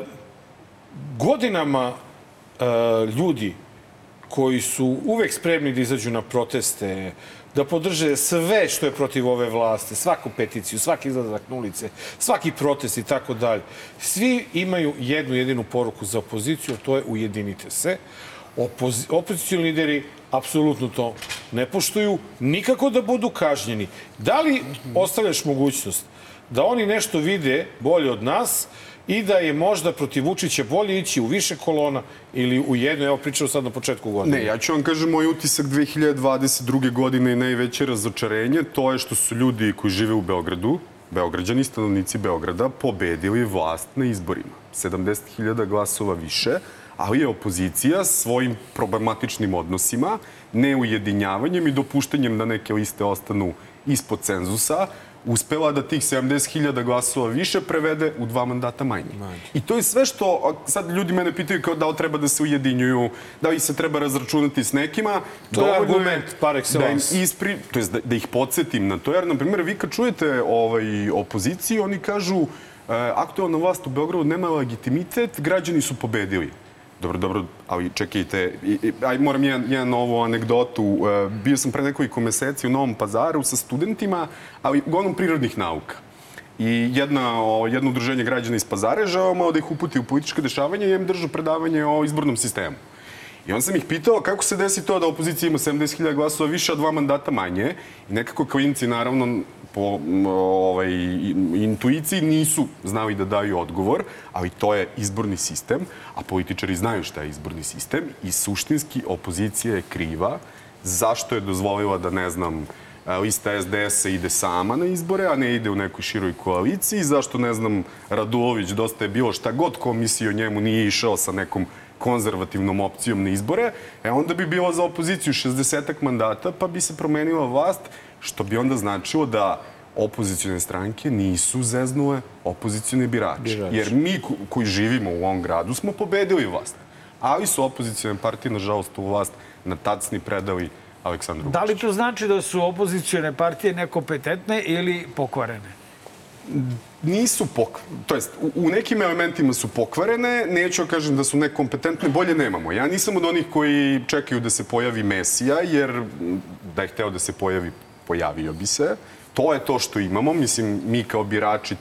godinama e, ljudi koji su uvek spremni da izađu na proteste, da podrže sve što je protiv ove vlasti, svaku peticiju, svaki izlazak na ulice, svaki protest i tako dalje. Svi imaju jednu jedinu poruku za opoziciju, to je ujedinite se. Opozi lideri apsolutno to ne poštuju, nikako da budu kažnjeni. Da li ostavljaš mogućnost da oni nešto vide bolje od nas i da je možda protiv Vučića bolje ići u više kolona ili u jednu, evo pričao sad na početku godine. Ne, ja ću vam kažem moj utisak 2022. godine i najveće razočarenje, to je što su ljudi koji žive u Beogradu, Beograđani, stanovnici Beograda, pobedili vlast na izborima. 70.000 glasova više, ali je opozicija svojim problematičnim odnosima, neujedinjavanjem i dopuštanjem da neke liste ostanu ispod cenzusa, uspela da tih 70.000 glasova više prevede u dva mandata manje. I to je sve što, sad ljudi mene pitaju kao da li treba da se ujedinjuju, da li se treba razračunati s nekima. To je argument par excellence. Da im ispri, to jest da, da ih podsjetim na to, jer, na primjer, vi kad čujete ovaj, opoziciju, oni kažu e, aktualna vlast u Beogradu nema legitimitet, građani su pobedili. Dobro, dobro, ali čekajte, i, aj, moram jedan, jedan novu anegdotu. E, bio sam pre nekoliko meseci u Novom pazaru sa studentima, ali uglavnom prirodnih nauka. I jedna, o, jedno udruženje građana iz Pazara je želeo malo da ih uputi u političke dešavanja i im držu predavanje o izbornom sistemu. I onda sam ih pitao kako se desi to da opozicija ima 70.000 glasova više, a dva mandata manje. I nekako klinci, naravno, po ovaj, intuiciji nisu znali da daju odgovor, ali to je izborni sistem, a političari znaju šta je izborni sistem i suštinski opozicija je kriva zašto je dozvolila da, ne znam, lista SDS-a ide sama na izbore, a ne ide u nekoj široj koaliciji, zašto, ne znam, Radulović dosta je bilo šta god komisija o njemu nije išao sa nekom konzervativnom opcijom na izbore, e onda bi bilo za opoziciju 60 mandata, pa bi se promenila vlast, što bi onda značilo da opozicijone stranke nisu zeznule opozicijone birače. Birači. Jer mi ko- koji živimo u ovom gradu smo pobedili vlast. ali su opozicijone partije, nažalost, u vlast na tacni predali Aleksandru Da li Vučiću. to znači da su opozicione partije nekompetentne ili pokvarene? nisu pok... To jest, u, nekim elementima su pokvarene, neću da kažem da su nekompetentne, bolje nemamo. Ja nisam od onih koji čekaju da se pojavi Mesija, jer da je hteo da se pojavi, pojavio bi se. To je to što imamo. Mislim, mi kao birači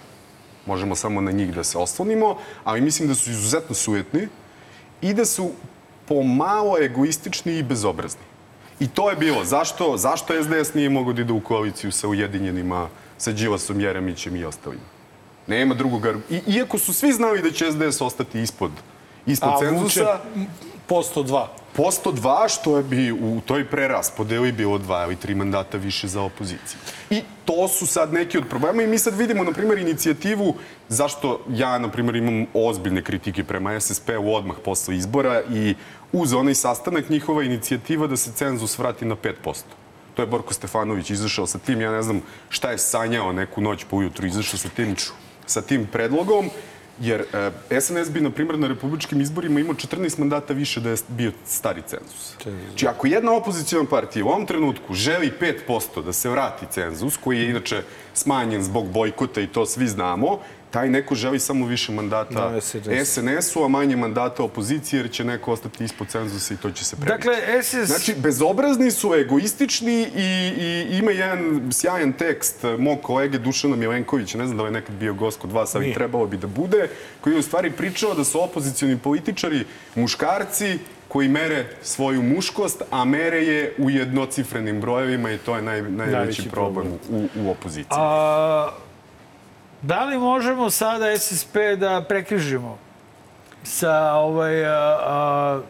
možemo samo na njih da se oslonimo, ali mislim da su izuzetno sujetni i da su pomalo egoistični i bezobrazni. I to je bilo. Zašto, zašto SDS nije mogao da ide u koaliciju sa Ujedinjenima, sa Đilasom, Jeremićem i ostalima? Nema drugog I, Iako su svi znali da će SDS ostati ispod, ispod A Vuče, cenzusa, posto dva. posto dva, što je bi u toj preraspodeli bilo dva ili tri mandata više za opoziciju. I to su sad neki od problema i mi sad vidimo, na primjer, inicijativu zašto ja, na primjer, imam ozbiljne kritike prema SSP-u odmah posle izbora i uz onaj sastanak njihova inicijativa da se cenzus vrati na 5%. To je Borko Stefanović izašao sa tim, ja ne znam šta je sanjao neku noć po ujutru, izašao sa tim, sa tim predlogom, jer e, SNS bi, na primjer, na republičkim izborima imao 14 mandata više da je bio stari cenzus. Znači, ako jedna opozicijona partija u ovom trenutku želi 5% da se vrati cenzus, koji je inače smanjen zbog bojkota i to svi znamo, taj neko želi samo više mandata Da, SNS. SNS-u, a manje mandata opozicije, jer će neko ostati ispod cenzusa i to će se prebiti. Dakle, SS... Znači, bezobrazni su, egoistični i, i ima jedan sjajan tekst mog kolege Dušana Milenkovića, ne znam da li je nekad bio gost kod vas, ali Nije. trebalo bi da bude, koji je u stvari pričao da su opozicioni političari muškarci koji mere svoju muškost, a mere je u jednocifrenim brojevima i to je naj, najveći, Najveći problem, u, u opoziciji. A, da li možemo sada SSP da prekrižimo sa ovaj, a, a,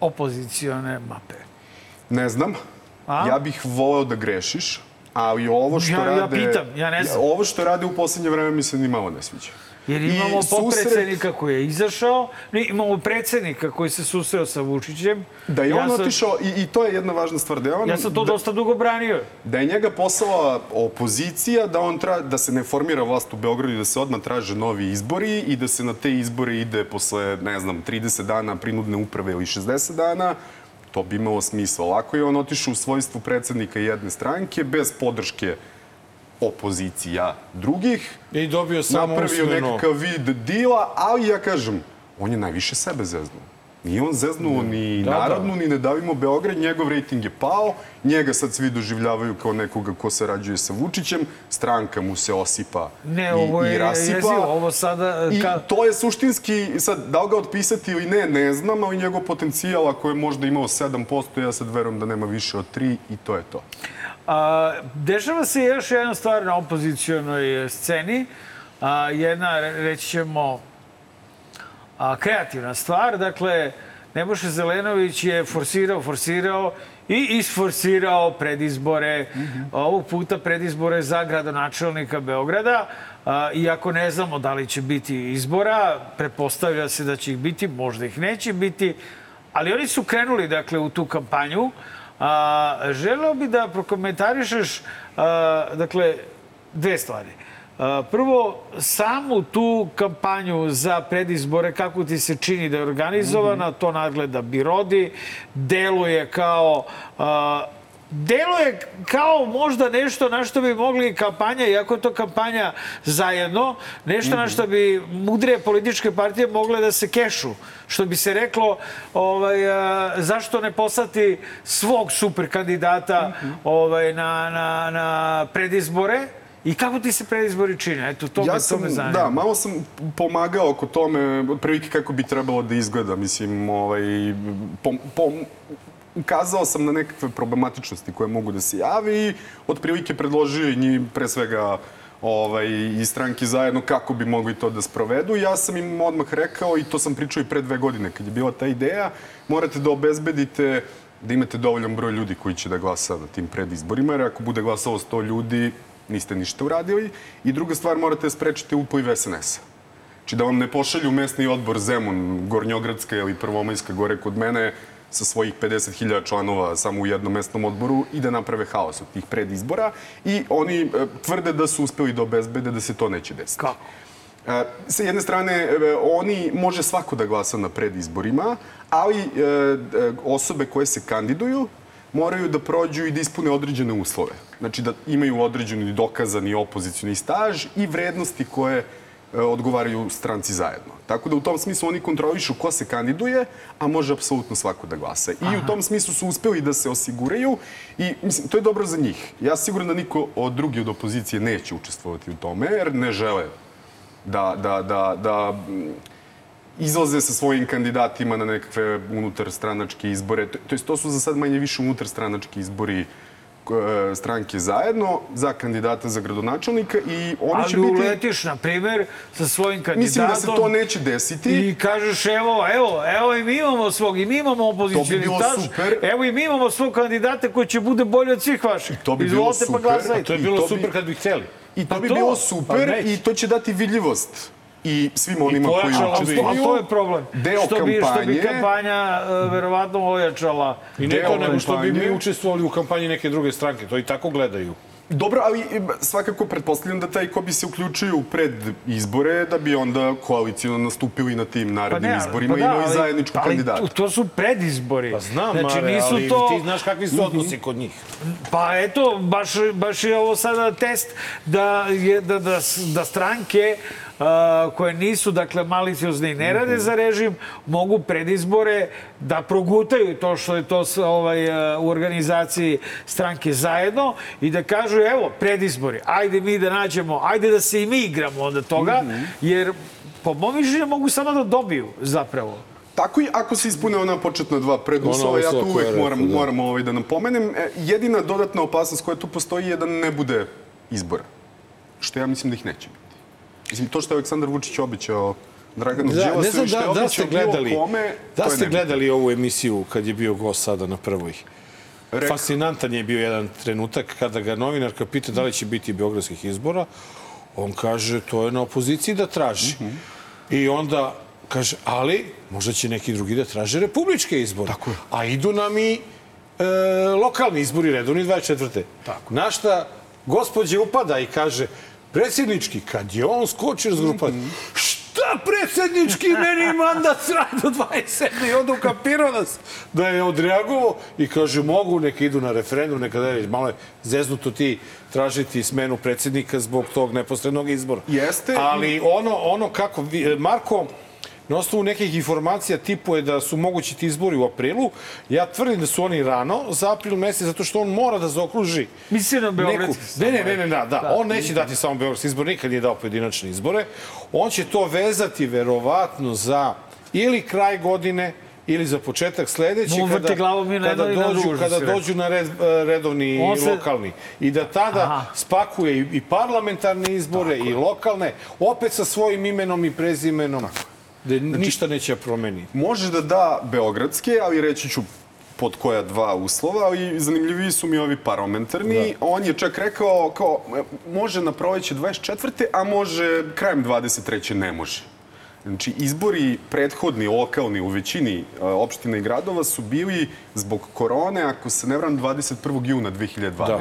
opozicione mape? Ne znam. A? Ja bih voleo da grešiš, ali ovo što Ja- ja rade... pitam, ja ne znam. Ovo što rade u poslednje vreme mi se ni malo ne sviđa. Jer I imamo susret- koji je izašao, imamo predsednika koji se susreo sa Vučićem. Da je ja on sam, otišao, i, i to je jedna važna stvar, da je on... Ja sam to da, dosta dugo branio. da je njega poslala opozicija, da on tra, da se ne formira vlast u Beogradu da se odmah traže novi izbori i da se na te izbore ide posle, ne znam, 30 dana prinudne uprave ili 60 dana, to bi imalo smisla. Lako je on otišao u svojstvu predsednika jedne stranke, bez podrške opozicija drugih, I dobio samo napravio usmeno. nekakav vid dila, ali ja kažem, on je najviše sebe zeznuo. Nije on zeznuo ni Da, da. Narodnu, ni Ne davimo Beograd, njegov rejting je pao, njega sad svi doživljavaju kao nekoga ko se rađuje sa Vučićem, stranka mu se osipa Ne, i, ovo je i rasipa. jezivo, ovo sada... I Ka... to je suštinski, sad, da li ga otpisati ili ne, ne znam, ali njegov potencijal, ako je možda imao 7%, ja sad verujem da nema više od 3 i to je to. A, dešava se još jedna stvar na opozicijonoj sceni. A, jedna, re- reći ćemo, a, kreativna stvar. Dakle, Nebojša Zelenović je forsirao, forsirao i isforsirao predizbore, ovog puta predizbore za gradonačelnika Beograda. A, iako ne znamo da li će biti izbora, pretpostavlja se da će ih biti, možda ih neće biti, ali oni su krenuli dakle, u tu kampanju. A, želeo bi da prokomentarišeš a, dakle, dve stvari. A, prvo, samu tu kampanju za predizbore, kako ti se čini da je organizovana, to nadgleda Birodi, deluje kao... A, deluje kao možda nešto na što bi mogli kampanja, iako je to kampanja zajedno, nešto na što bi mudrije političke partije mogle da se kešu. Što bi se reklo, ovaj, a, zašto ne poslati svog super kandidata ovaj, na, na, na predizbore, I kako ti se predizbori čine? Eto, to, me, to me zanima. Da, malo sam pomagao oko tome, otprilike kako bi trebalo da izgleda. Mislim, ovaj, pom, pom, ukazao sam na nekakve problematičnosti koje mogu da se javi i otprilike predložio i njih, pre svega, ovaj, i stranki zajedno kako bi mogli to da sprovedu. Ja sam im odmah rekao i to sam pričao i pre dve godine kad je bila ta ideja, morate da obezbedite da imate dovoljan broj ljudi koji će da glasa na tim predizborima, jer ako bude glasalo 100 ljudi, niste ništa uradili. I druga stvar, morate da sprečite upliv SNS-a. Znači da vam ne pošalju mesni odbor Zemun, Gornjogradska ili Prvomajska gore kod mene sa svojih 50.000 članova samo u jednom mesnom odboru i da naprave haos od tih predizbora. I oni e, tvrde da su uspeli da obezbede da se to neće desiti. Kako? E, sa jedne strane, e, oni može svako da glasa na predizborima, ali osobe koje se kandiduju moraju da prođu i da ispune određene uslove. Znači da imaju određeni dokazani opozicioni staž i vrednosti koje odgovaraju stranci zajedno. Tako da u tom smislu oni kontrolišu ko se kandiduje, a može apsolutno svako da glasa. I u tom smislu su uspeli da se osiguraju i mislim, to je dobro za njih. Ja siguran da niko od drugi od opozicije neće učestvovati u tome, jer ne žele da, da, da, da mm, izlaze sa svojim kandidatima na nekakve unutarstranačke izbore. To, to, to su za sad manje više unutarstranački izbori e, stranke zajedno za kandidata za gradonačelnika i oni će Ali biti... uletiš, na primer, sa svojim kandidatom... Mislim da se to neće desiti. I kažeš, evo, evo, evo i mi imamo svog, i mi imamo opozicijani bilo staž, super. evo i mi imamo svog kandidata koji će bude bolji od svih vaših. To bi bilo Izvolite pa super. glasajte. To je bilo to bi- super kad bi hteli. I to Pa bi to, bilo pa super neće. i to će dati vidljivost i svim onima koji pojačalo bi- učestvuju. A to je problem. Deo što bi, Što bi kampanje- kampanja uh, verovatno ojačala. I ne to nego što bi mi kampanje. učestvovali u kampanji neke druge stranke. To i tako gledaju. Dobro, ali e, svakako pretpostavljam da taj ko bi se uključio pred izbore, da bi onda koalicijalno nastupili na tim narednim izborima i imali Pa ali- zajedničkog ali kandidata. to- To su predizbori. Pa znam, znači, Mare, nisu ali to... ti znaš kakvi su odnosi kod njih. Pa eto, baš, baš je ovo sada test da, je, da, da, da stranke koje nisu, dakle, maliciozne i ne rade za režim, mogu pred izbore da progutaju to što je to s- ovaj, a, u organizaciji stranke zajedno i da kažu, evo, predizbori, ajde mi da nađemo, ajde da se i mi igramo onda toga, jer po mom mišljenju mogu samo da dobiju zapravo. Tako i ako se ispune ona početna dva preduslova, ja koja uvek moram, da. moram ovaj, da napomenem. E, jedina dodatna opasnost koja tu postoji je da ne bude izbora. Što ja mislim da ih neće biti. Mislim, to što je Aleksandar Vučić obećao Draganu Da, Đilasu ne znam da, da ste gledali, kome, da ste gledali ovu emisiju kad je bio gost sada na prvoj. Fascinantan je bio jedan trenutak kada ga novinarka pita da li će biti beogradskih izbora. On kaže to je na opoziciji da traži. I onda kaže, ali možda će neki drugi da traže republičke izbore. Tako je. A idu nam i e, lokalni izbori, redovni 24. Tako. Na šta gospođe upada i kaže, predsjednički, kad je on skočio s grupa, šta predsjednički, meni mandat traje do 27. I onda ukapirao nas da je odreagovao i kaže, mogu, neka idu na referendum, neka da je malo je zeznuto ti tražiti smenu predsjednika zbog tog neposrednog izbora. Jeste. Ali ono, ono kako, vi- Marko, na osnovu nekih informacija tipuje da su mogući ti izbori u aprilu. Ja tvrdim da su oni rano za april mesec, zato što on mora da zaokruži Misli na neku... Ne, ne, ne, ne, da, da. On neće dati samo beogradski izbor, nikad nije dao pojedinačne izbore. On će to vezati verovatno za ili kraj godine ili za početak sledeće On vrti glavom i na kada na dođu, što kada dođu na red, redovni i se- lokalni. I da tada Aha. spakuje i, i parlamentarne izbore i lokalne, opet sa svojim imenom i prezimenom, da ništa neće promeniti. Može da da beogradske, ali reći ću pod koja dva uslova, ali zanimljiviji su mi ovi parlamentarni. On je čak rekao kao može na proleće 24. a može krajem 23. ne može. Znači, izbori prethodni, lokalni u većini e, opština i gradova su bili zbog korone, ako se ne vram, 21. juna 2020. Da.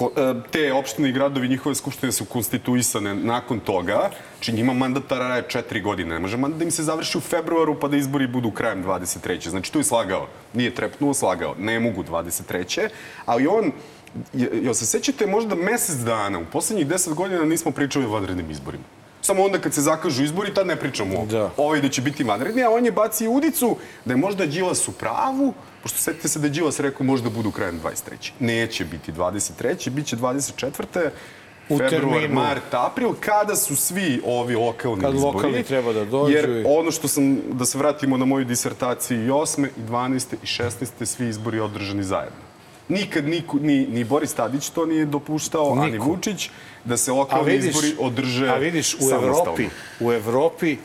E, te opštine i gradovi, njihove skupštine su konstituisane nakon toga. Znači njima mandat traje četiri godine. Ne može mandat da im se završi u februaru pa da izbori budu krajem 23. Znači tu je slagao. Nije trepnuo, slagao. Ne mogu 23. Ali on, je- jel se sećate možda mesec dana, u poslednjih deset godina nismo pričali o vanrednim izborima. Samo onda kad se zakažu izbori, tad ne pričamo Da. o ovaj da će biti vanredni, a on je bacio udicu da je možda Đilas u pravu, pošto setite se da je Đilas rekao možda budu krajem 23. Neće biti 23. Biće 24. U februar, terminu. mart, april, kada su svi ovi lokalni Kad izbori. lokalni treba da dođu Jer ono što sam, da se vratimo na moju disertaciju, i 8. i 12. i 16. svi izbori održani zajedno. Nikad niku, ni, ni Boris Tadić to nije dopuštao, a ni Niko. Vučić, da se lokalni vidiš, izbori održe a vidiš u samostalno. Evropi, u Evropi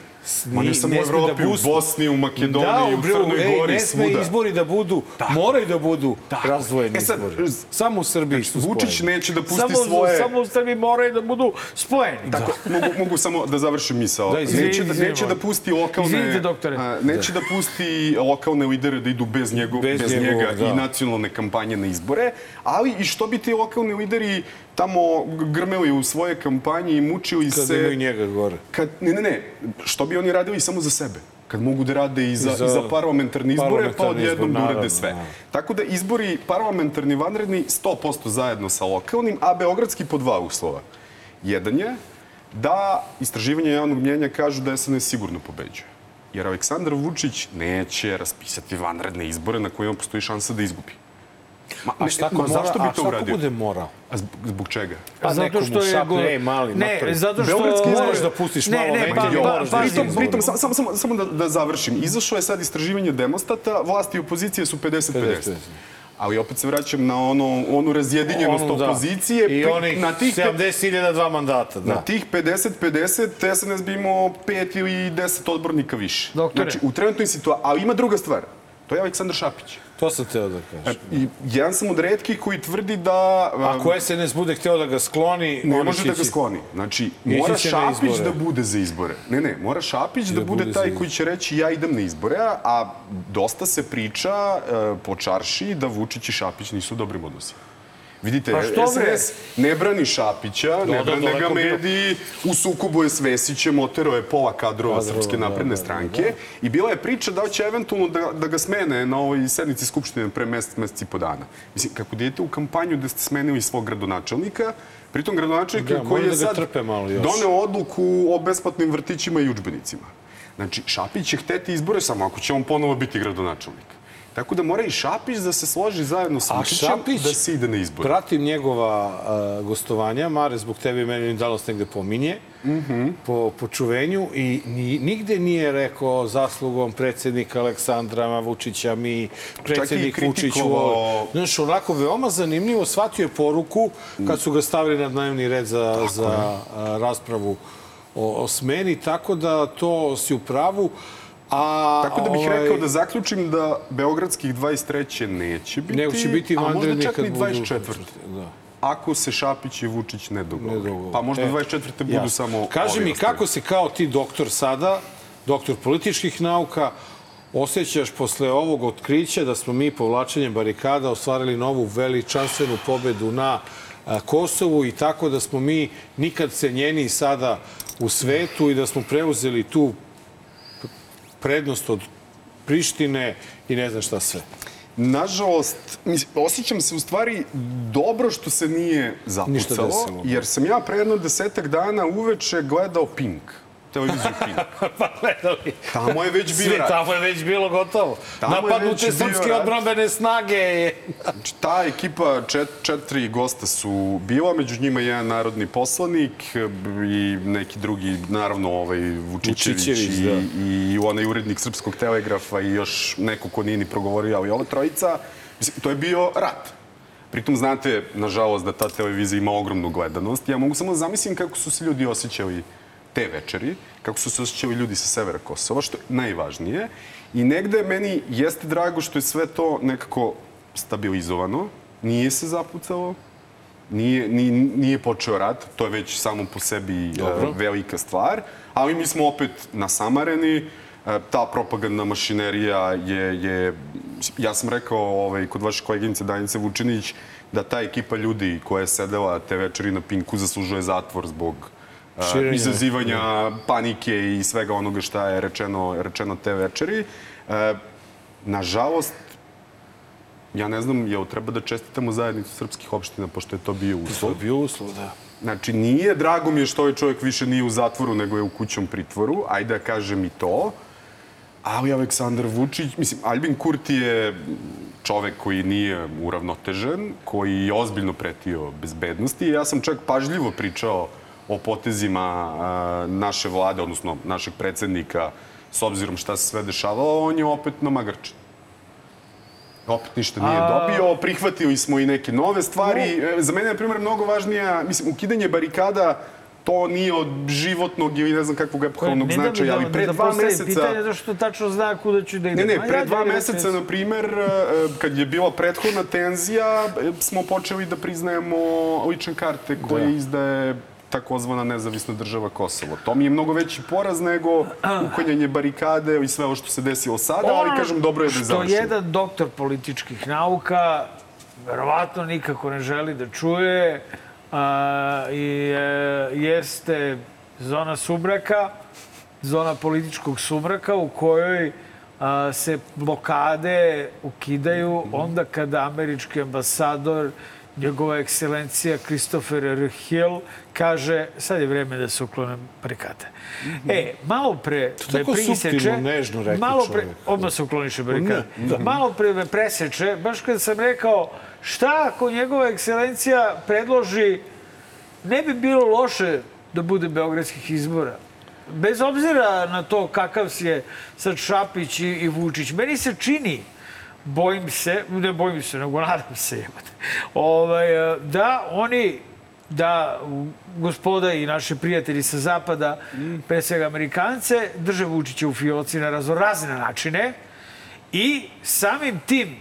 Ma ne samo u sme Evropi, da u Bosni, u Makedoniji, da, u Crnoj ej, Gori, ne sme svuda. izbori da budu, moraju da budu razdvojeni E sad, izbori. Samo u Srbiji su Vučić spojeni. neće da pusti Samo, svoje... samo u Srbiji moraju da budu spojeni. Tako, mogu, mogu samo da završim misao. Da, izvini, neće, da, neće da pusti lokalne... Izvinite, doktore. a, neće da. pusti lokalne lidere da idu bez, njego, Bez bez, njega da. i nacionalne kampanje na izbore, ali i što bi ti lokalni lideri tamo grmeli u svoje kampanje i mučili Kad se... imaju njega gore. Kad, ne, ne, ne, što bi oni radili samo za sebe? Kad mogu da rade i za, I I za za, parlamentarne izbore, pa odjednom izbor, da naravno, sve. naravno. Tako da izbori parlamentarni vanredni 100% zajedno sa lokalnim, a beogradski po dva uslova. Jedan je da istraživanje javnog mnjenja kažu da SNS sigurno pobeđuje. Jer Aleksandar Vučić neće raspisati vanredne izbore na kojima postoji šansa da izgubi. Ma, A šta ako, ma mora, zašto bi a to šta ako uradio? bude morao? A zbog, zbog čega? Pa zato što je šapne, go- ej, mali, ne, napravi. zato što Beogradski izbor- Moraš da pustiš Ne, malo ne, neki pa- pa- moraš da pa-. Pritom, pritom samo, samo, samo, da, da završim. Izašlo je sad istraživanje demostata, vlast i opozicija su 50-50. Ali opet se vraćam na ono, onu razjedinjenost Ono, da. opozicije. I onih na tih, pe- 70.000 dva mandata, da. na tih 50-50 SNS bi imao 5 ili 10 odbornika više. Doktore. Znači, u trenutnoj situaciji. Ali ima druga stvar. To je Aleksandar Šapić. To sam teo da kažem. I jedan sam od redkih koji tvrdi da... Ako SNS bude hteo da ga skloni, Ne može da ga skloni. Znači, mora Šapić da bude za izbore. Ne, ne, mora Šapić da, da bude taj koji će reći ja idem na izbore, a dosta se priča e, po čarši da Vučić i Šapić nisu u dobrim odnosima. Vidite, Pa? SNS ne brani Šapića, ne da, brane ga mediji, u sukobu je s Vesićem, otero je pola kadrova Srpske napredne stranke i bila je priča da će eventualno da, da ga smene na ovoj sednici Skupštine pre mesec, mesec i po dana. Mislim, kako idete u kampanju da ste smenili svog gradonačelnika, pritom gradonačelnika Da, koji je da sad doneo odluku o besplatnim vrtićima i učbenicima. Znači, Šapić će hteti izbore samo ako će on ponovo biti gradonačelnik. Tako da mora i Šapić da se složi zajedno sa Vučićem da se ide na izbore. pratim njegova uh, gostovanja, Mare zbog tebe i meni danas negde pominje, Mhm. po, po čuvenju i ni, nigde nije rekao zaslugom predsednika Aleksandra Vučića, mi, predsednik Vučić. kritikovao- Znaš, onako veoma zanimljivo, shvatio je poruku kad su ga stavili na dnevni red za, za uh, raspravu o, o smeni, tako da to si u pravu. A, Tako da bih ovaj, rekao da zaključim da Beogradskih 23. neće biti, Nego će biti a možda čak kad ni budu- 24. Da. Ako se Šapić i Vučić ne dogovore. Ne dogovore. Pa možda E, 24. budu samo Kaži mi, ostali. kako se kao ti doktor sada, doktor političkih nauka, osjećaš posle ovog otkrića da smo mi povlačenjem barikada ostvarili novu veličanstvenu pobedu na Kosovu i tako da smo mi nikad cenjeniji sada u svetu i da smo preuzeli tu prednost od Prištine i ne znam šta sve. Nažalost, osjećam se u stvari dobro što se nije zapucalo, desilo. jer sam ja pre jedno desetak dana uveče gledao Pink, televiziju Pink. <laughs> pa gledali. Tamo je već bio Sve, tamo je već bilo gotovo. Tamo Napadnute srpske rat. odbrambene snage. Znači, ta ekipa, čet, četiri gosta su bila, među njima jedan narodni poslanik i neki drugi, naravno, ovaj Vučićević, Vučićević, i, da. i onaj urednik Srpskog telegrafa i još neko ko nije ni progovorio, ali ova trojica, mislim, to je bio rat. Pritom znate, nažalost, da ta televizija ima ogromnu gledanost. Ja mogu samo da zamislim kako su se ljudi osjećali te večeri, kako su se osjećali ljudi sa severa Kosova, što je najvažnije. I negde meni jeste drago što je sve to nekako stabilizovano, nije se zapucalo, nije, nije, nije počeo rat, to je već samo po sebi uh, velika stvar, ali mi smo opet nasamareni, uh, ta propagandna mašinerija je, je ja sam rekao ovaj, kod vaše koleginice Danice Vučinić, da ta ekipa ljudi koja je sedela te večeri na Pinku zaslužuje zatvor zbog uh, Širenja. izazivanja panike i svega onoga šta je rečeno, rečeno te večeri. Uh, nažalost, ja ne znam, jel treba da čestitamo zajednicu srpskih opština, pošto je to bio To uslov. je bio uslov, da. Znači, nije, drago mi je što ovaj čovjek više nije u zatvoru, nego je u kućom pritvoru, ajde da kažem i to. Ali Aleksandar Vučić, mislim, Albin Kurti je čovek koji nije uravnotežen, koji je ozbiljno pretio bezbednosti. Ja sam čak pažljivo pričao o potezima a, naše vlade, odnosno našeg predsednika, s obzirom šta se sve dešavalo, on je opet na magarče. Opet ništa nije dobio. Prihvatili smo i neke nove stvari. E, Za mene je, na primjer, mnogo važnija, mislim, ukidanje barikada to nije od životnog ili ne znam kakvog epohalnog Ne da značaja, ali pre da dva meseca... Pitanje zato što tačno zna kuda ću da Ne, idem. ne, A pre ja dva meseca, na primer, e, kad je bila prethodna tenzija, e, smo počeli da priznajemo lične karte koje Da. izdaje takozvana nezavisna država Kosovo. To mi je mnogo veći poraz nego uklanjanje barikade i sve ovo što se desilo sada, ali Ono kažem, dobro je da je Što završeno. jedan doktor političkih nauka verovatno nikako ne želi da čuje a, i e, jeste zona sumraka, zona političkog sumraka u kojoj a, se blokade ukidaju onda kada američki ambasador njegova ekscelencija Christopher R. Hill kaže sad je vreme da se uklone barikade. E, malo pre To me priseče... nežno rekao malo pre, čovjek. odmah se ukloniše barikade. Da. Malo pre me preseče, baš kad sam rekao šta ako njegova ekscelencija predloži ne bi bilo loše da bude beogradskih izbora. Bez obzira na to kakav si je sad Šapić i, i Vučić, meni se čini, bojim se, ne bojim se, nego nadam se, jebate, ovaj, eh, da oni da gospoda i naši prijatelji sa zapada, pre svega Amerikance, drže Vučića u fioci na raznorazne načine i samim tim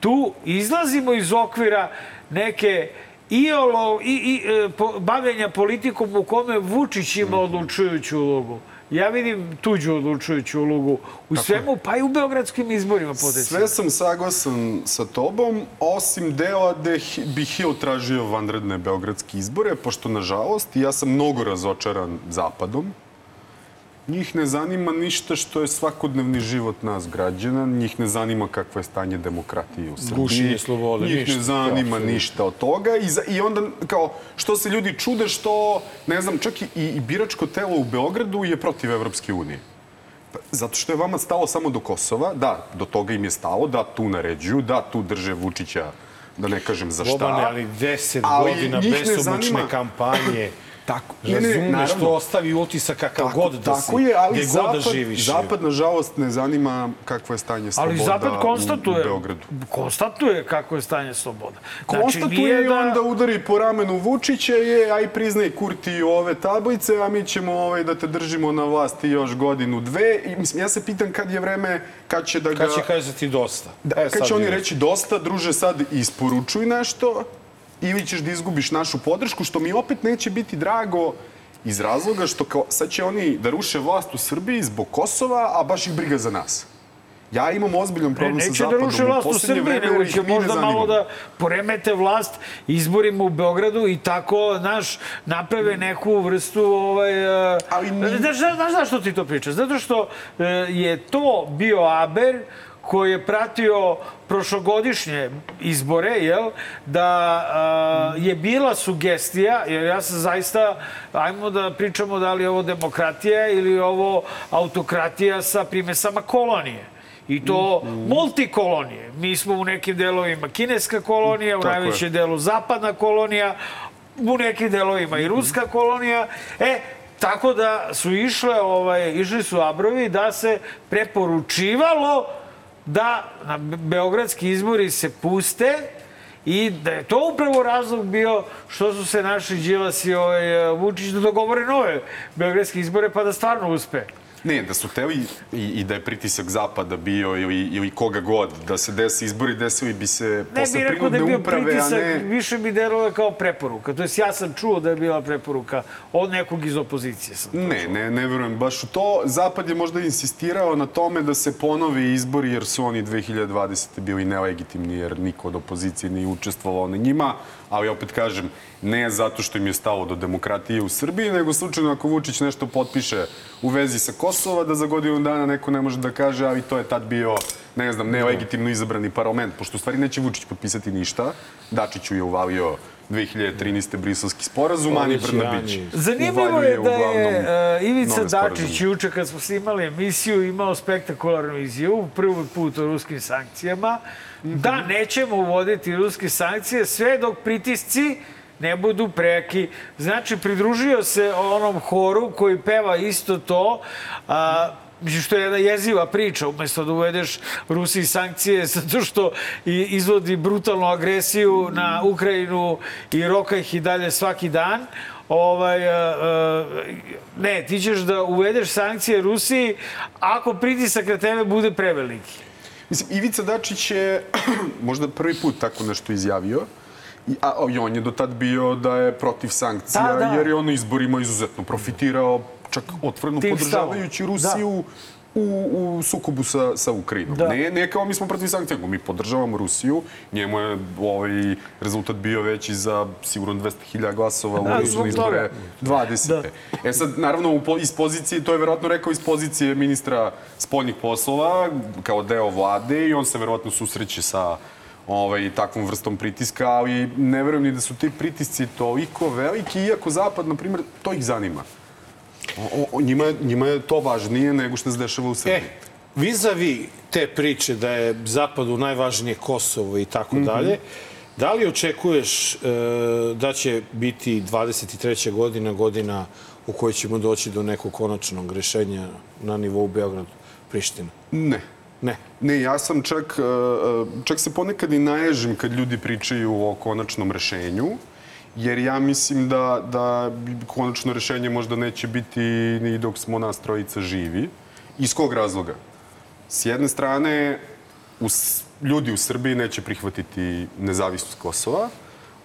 tu izlazimo iz okvira neke iolo, i, i, e, bavljenja politikom u kome Vučić ima odlučujuću ulogu. Ja vidim tuđu odlučujuću ulogu u svemu, pa i u beogradskim izborima Sve potencijalno. sam saglasan sa tobom, osim dela gde bi Hill tražio vanredne beogradske izbore, pošto, nažalost, ja sam mnogo razočaran zapadom. Njih ne zanima ništa što je svakodnevni život nas građana, njih ne zanima kakvo je stanje demokratije u Srbiji. Gušenje slobode, Njih ništa, ne zanima apsolutno. ništa od toga i, za, i onda, kao, što se ljudi čude što, ne znam, čak i, i biračko telo u Beogradu je protiv Evropske unije. Pa, Zato što je vama stalo samo do Kosova, da, do toga im je stalo, da tu naređuju, da tu drže Vučića, da ne kažem za šta. Bobane, ali deset Ali godina besomučne zanima- kampanje. <laughs> Tako, Razumeš, to ostavi utisak kakav tako, god da tako si, je, ali gde god zapad, da živiš. zapad, nažalost, ne zanima kakvo je stanje sloboda Ali Zapad u, u konstatuje, Beogradu. konstatuje kako je stanje sloboda. Konstatuje nije i onda udari po ramenu Vučića je, aj priznaj Kurti ove tablice, a mi ćemo ovaj, da te držimo na vlasti još godinu, dve. I, mislim, ja se pitam kad je vreme, kad će da ga... Kad će kazati dosta? Da, E, kad će oni reći dosta, druže, sad isporučuj nešto ili ćeš da izgubiš našu podršku, što mi opet neće biti drago iz razloga što kao, sad će oni da ruše vlast u Srbiji zbog Kosova, a baš ih briga za nas. Ja imam ozbiljan Ne, problem sa neće da Zapadom. ruše vlast u Srbiji, nego će mi ne možda malo da poremete vlast izborima u Beogradu i tako, znaš, naprave neku vrstu, ovaj... Ali mi- Znaš, znaš, znaš zašto ti to pričaš? Zato što e, je to bio Aber koji je pratio prošlogodišnje izbore, jel, da a, je bila sugestija, jer ja sam zaista, ajmo da pričamo da li je ovo demokratija ili ovo autokratija sa primesama kolonije. I to multikolonije. Mi smo u nekim delovima kineska kolonija, u najvećem delu zapadna kolonija, u nekim delovima i ruska kolonija. E, tako da su išle, ovaj, išli su abrovi da se preporučivalo da na be- beogradski izbori se puste i da je to upravo razlog bio što su se naši Đilas i ovaj, Vučić da dogovore nove beogradske izbore pa da stvarno uspe. Ne, da su teli i, i da je pritisak zapada bio ili, ili koga god, da se desi izbori, desili bi se Ne posle bih rekao da je prinudne bio uprave, pritisak, a ne... više bi delovalo kao preporuka. To jest ja sam čuo da je bila preporuka od nekog iz opozicije. Sam. Ne, ne, ne verujem baš u to. Zapad je možda insistirao na tome da se ponovi izbori jer su oni 2020. bili nelegitimni jer niko od opozicije nije učestvovao na njima, ali opet kažem, ne zato što im je stalo do demokratije u Srbiji, nego slučajno ako Vučić nešto potpiše u vezi sa Kosova, da za godinu dana neko ne može da kaže, ali to je tad bio ne znam, nelegitimno izabrani parlament, pošto u stvari neće Vučić potpisati ništa. Dačiću je uvalio 2013. briselski sporazum, Ani Brnabić Ani. Zanimljivo je da je uh, Ivica Dačić juče kad smo snimali emisiju imao spektakularnu izjavu, prvi put o ruskim sankcijama, da nećemo uvoditi ruske sankcije sve dok pritisci ne budu preki. Znači, pridružio se onom horu koji peva isto to. A, što je jedna jeziva priča, umesto da uvedeš Rusiji sankcije <laughs> zato što izvodi brutalnu agresiju na Ukrajinu i roka ih i dalje svaki dan. Ovaj, ne, ti ćeš da uvedeš sankcije Rusiji ako pritisak na tebe bude preveliki. Mislim, Ivica Dačić je <clears throat> možda prvi put tako nešto izjavio. I, a, i on je do tad bio da je protiv sankcija, Da, da. jer je on izborima izuzetno profitirao, čak otvoreno Tim podržavajući stavom. Rusiju u, u sukobu sa, sa Ukrajinom. Da. Ne, ne kao mi smo protiv sankcija, nego mi podržavamo Rusiju. Njemu je ovaj rezultat bio veći za sigurno 200.000 glasova u Da, na izbore toga. 20. E sad, naravno, u iz pozicije, to je verovatno rekao iz pozicije ministra spoljnih poslova, kao deo vlade i on se verovatno susreće sa ovaj, takvom vrstom pritiska, ali ne verujem ni da su ti pritisci toliko veliki, iako Zapad, na primjer, to ih zanima. O, o, njima, je- njima je to važnije nego što se dešava u Srbiji. E, vizavi te priče da je Zapadu najvažnije Kosovo i tako dalje, da li očekuješ e, da će biti 23. godina, godina u kojoj ćemo doći do nekog konačnog rešenja na nivou Beograd-Priština? Ne. Ne. Ne, ja sam čak, e, e, čak se ponekad i naježim kad ljudi pričaju o konačnom rešenju, jer ja mislim da, da konačno rešenje možda neće biti ni dok smo nas trojica živi. Iz kog razloga? S jedne strane, u, S- ljudi u Srbiji neće prihvatiti nezavisnost Kosova,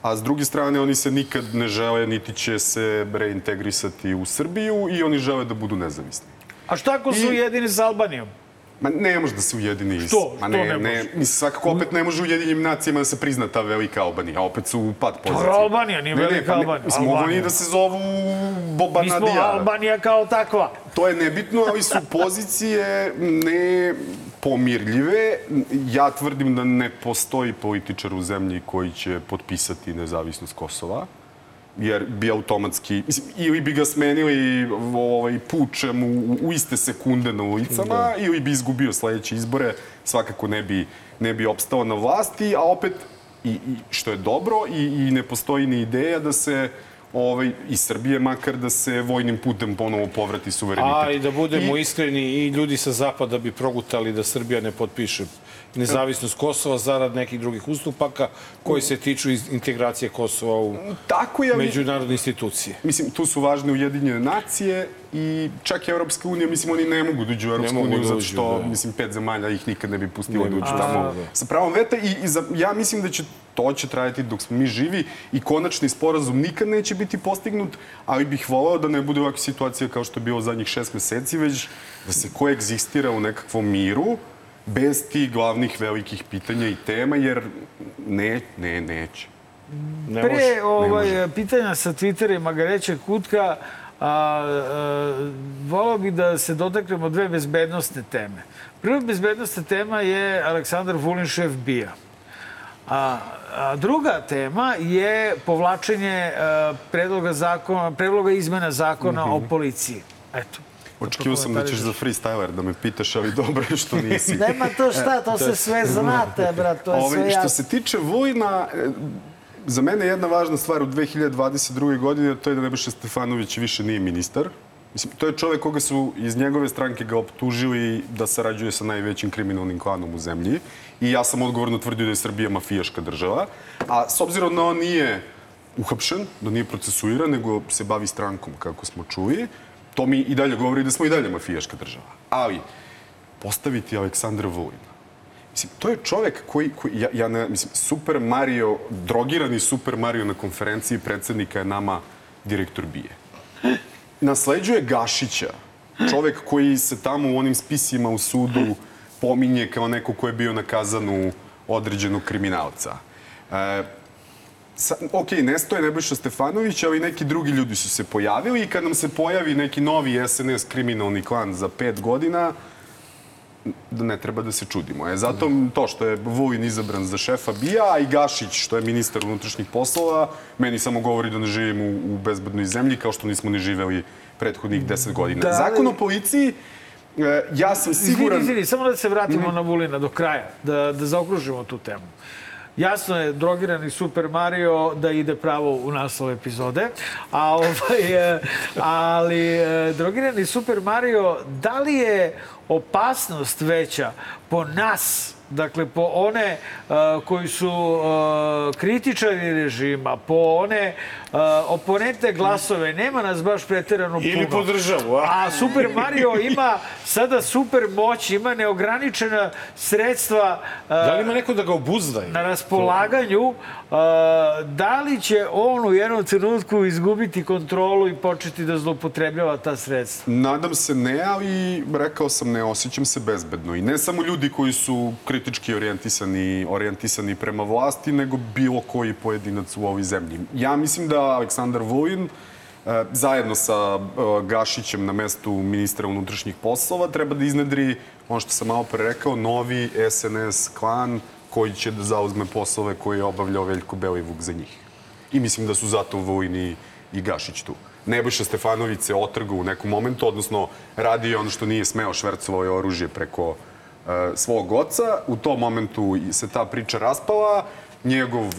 a s druge strane oni se nikad ne žele niti će se reintegrisati u Srbiju i oni žele da budu nezavisni. A šta ako su I- jedini sa Albanijom? Ma ne može da se ujedini. iz- Što? Ma Što ne, ne ne, mislim, svakako opet ne može u Jedinim nacijama da se prizna ta velika Albanija. Opet su u pad pozicije. Albanija, nije Ne, ne, velika pa ne, Albanija. Mislim, mogu oni da se zovu Mi smo Bobanadija. Albanija kao takva. To je nebitno, ali su pozicije ne pomirljive. Ja tvrdim da ne postoji političar u zemlji koji će potpisati nezavisnost Kosova jer bi automatski, mislim, ili bi ga smenili ovaj, pučem u, u iste sekunde na ulicama, ili bi izgubio sledeće izbore, svakako ne bi, ne bi opstao na vlasti, a opet, i, i što je dobro, i, i ne postoji ni ideja da se ovaj, iz Srbije makar da se vojnim putem ponovo povrati suverenitet. A i da budemo I- iskreni, i ljudi sa zapada bi progutali da Srbija ne potpiše nezavisnost Kosova zarad nekih drugih ustupaka koji se tiču integracije Kosova u Tako je, međunarodne institucije. Mislim, tu su važne Ujedinjene nacije i čak i Evropska unija, mislim, oni ne mogu da uđu u Evropsku uniju da zato što, da. mislim, pet zemalja ih nikad ne bi pustilo Ne da uđu tamo da. sa pravom veta i, i za, ja mislim da će to će trajati dok smo mi živi i konačni sporazum nikad neće biti postignut, ali bih volao da ne bude ovakva situacija kao što je bilo zadnjih šest meseci, već da se koegzistira u nekakvom miru bez tih glavnih velikih pitanja i tema, jer ne, ne, neće. Ne može. Pre ovaj, pitanja sa Twitterima Gareće Kutka, a, a, volao bih da se dotaknemo dve bezbednostne teme. Prva bezbednostna tema je Aleksandar Vulin, šef BIA. A, a druga tema je povlačenje a, predloga, zakona, predloga izmena zakona o policiji. Eto. Očekivao sam da ćeš za freestyler da me pitaš, ali dobro je što nisi. <laughs> Nema to šta, to se sve znate, brat, to je Ove, sve Ovaj, što jasno. se tiče Vojna, e, za mene je jedna važna stvar u 2022. godine, to je da Nebojša Stefanović više nije ministar. Mislim, to je čovek koga su iz njegove stranke ga optužili da sarađuje sa najvećim kriminalnim klanom u zemlji. I ja sam odgovorno tvrdio da je Srbija mafijaška država. A s obzirom da on nije uhapšen, da nije procesuiran, nego se bavi strankom, kako smo čuli, to mi i dalje govori da smo i dalje mafijaška država. Ali, postaviti Aleksandra Vulina, Mislim, to je čovek koji, koji ja, ja ne, mislim, Super Mario, drogirani Super Mario na konferenciji predsednika je nama direktor bije. Nasleđuje Gašića, čovek koji se tamo u onim spisima u sudu pominje kao neko ko je bio na kazanu određenog kriminalca. E, Sa, ok, nestoje Nebojša Stefanović, ali neki drugi ljudi su se pojavili i kad nam se pojavi neki novi SNS kriminalni klan za pet godina, da ne treba da se čudimo. E, zato to što je Vulin izabran za šefa BIA, a i Gašić, što je ministar unutrašnjih poslova, meni samo govori da ne živimo u, u bezbednoj zemlji, kao što nismo ni živeli prethodnih deset godina. Da Zakon o policiji, e, ja sam siguran... Izvini, izvini, samo da se vratimo na Vulina do kraja, da, da zaokružimo tu temu. Jasno je, drogirani Super Mario da ide pravo u naslov epizode, a ovaj, ali e, drogirani Super Mario, da li je opasnost veća po nas, dakle po one uh, koji su uh, kritičari režima, po one uh, oponente glasove, nema nas baš preterano puno. Ili po državu, a? A Super Mario ima sada super moć, ima neograničena sredstva uh, Da li ima neko da ga obuzda? na raspolaganju, uh, da li će on u jednom trenutku izgubiti kontrolu i početi da zloupotrebljava ta sredstva? Nadam se ne, ali rekao sam ne osjećam se bezbedno. I ne samo ljudi koji su kritički orijentisani, orijentisani prema vlasti, nego bilo koji pojedinac u ovoj zemlji. Ja mislim da Aleksandar Vulin e, zajedno sa e, Gašićem na mestu ministra unutrašnjih poslova treba da iznedri, ono što sam malo pre rekao, novi SNS klan koji će da zauzme poslove koje je obavljao Veljko Belivuk za njih. I mislim da su zato Vulin i, i Gašić tu. Nebojša Stefanović se otrgao u nekom momentu, odnosno radio ono što nije smeo, švercovao je oružje preko svog oca. U tom momentu se ta priča raspala. Njegov e,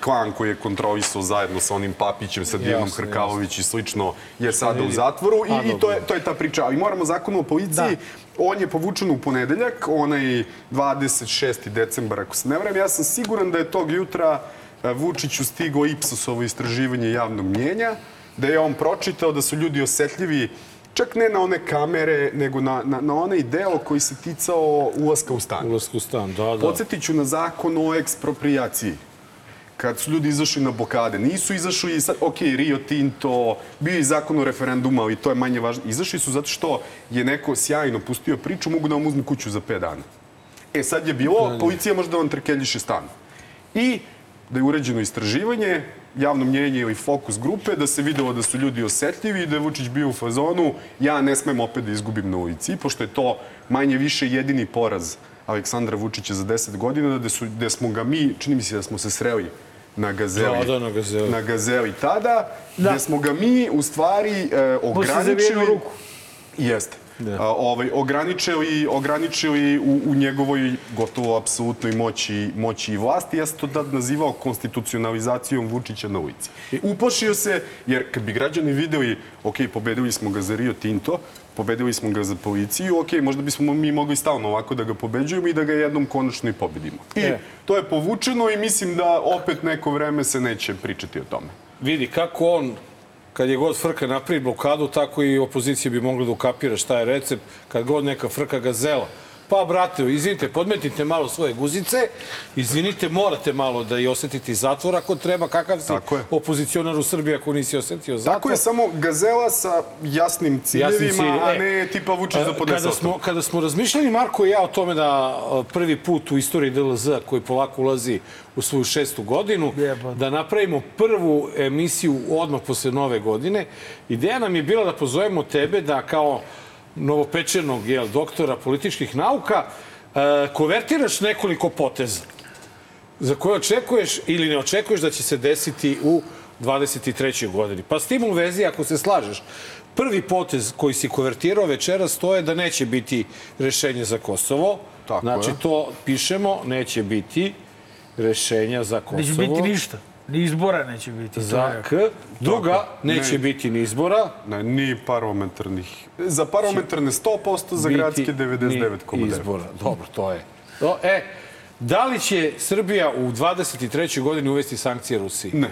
klan koji je kontrolisao zajedno sa onim Papićem, sa Dijanom Hrkalović i slično, je sada u zatvoru i, i to, je, to je ta priča. Ali moramo zakonu o policiji, on je povučen u ponedeljak, onaj 26. decembar, ako se ne vrem. Ja sam siguran da je tog jutra e, Vučiću stigo Ipsosovo istraživanje javnog mnjenja, da je on pročitao da su ljudi osetljivi čak ne na one kamere, nego na, na, na onaj deo koji se ticao ulaska u stan. Ulazku u stan, da, da. Podsjetit ću na zakon o eksproprijaciji. Kad su ljudi izašli na blokade, nisu izašli, sad, ok, Rio Tinto, bio je zakon o referendumu, ali to je manje važno. Izašli su zato što je neko sjajno pustio priču, mogu da vam uzmu kuću za 5 dana. E sad je bilo, policija može da vam trkeljiše stan. I da je uređeno istraživanje, javno mnjenje ili fokus grupe, da se videlo da su ljudi osetljivi i da je Vučić bio u fazonu ja ne smem opet da izgubim na ulici, pošto je to manje više jedini poraz Aleksandra Vučića za 10 godina, da, su, da smo ga mi, čini mi se da smo se sreli na Gazeli, Da, da, na Gazeli. na Gazeli tada, da. gde smo ga mi u stvari e, ograničili... ruku. Jeste. Da. A, ovaj, ograničili, ograničili u, u njegovoj gotovo apsolutnoj moći, moći i vlasti. Ja sam to tad nazivao konstitucionalizacijom Vučića na ulici. Uplašio se, jer kad bi građani videli, ok, pobedili smo ga za Rio Tinto, pobedili smo ga za policiju, ok, možda bismo mi mogli stalno ovako da ga pobeđujemo i da ga jednom konačno i pobedimo. I E. to je povučeno i mislim da opet neko vreme se neće pričati o tome. Vidi kako on, kad je god frka napravi blokadu, tako i opozicija bi mogla da ukapira šta je recept. Kad god neka frka gazela. Pa, brate, izvinite, podmetite malo svoje guzice, izvinite, morate malo da i osetiti zatvor ako treba, kakav si opozicionar u Srbiji ako nisi osetio zatvor. Tako je samo gazela sa jasnim ciljevima, cilj- a e, ne tipa Vučić za A, podesa Kada smo, kada smo razmišljali, Marko i ja, o tome da a, prvi put u istoriji DLZ, koji polako ulazi u svoju šestu godinu, Jebote. da napravimo prvu emisiju odmah posle nove godine, ideja nam je bila da pozovemo tebe da kao novopečenog jel, doktora političkih nauka e, kovertiraš nekoliko poteza za koje očekuješ ili ne očekuješ da će se desiti u 23. godini. Pa s tim u vezi, ako se slažeš, prvi potez koji si konvertirao večeras to je da neće biti rešenje za Kosovo. Tako znači, je. to pišemo, neće biti rešenja za Kosovo. Neće biti ništa. Ni izbora neće biti. Za. K. Druga, neće Ne. biti ni izbora. Ne, ni parlamentarnih. Za parlamentarne 100%, za biti gradske ni 99,9%. izbora. Dobro, to je. To, e, da li će Srbija u 23. godini uvesti sankcije Rusiji? Ne.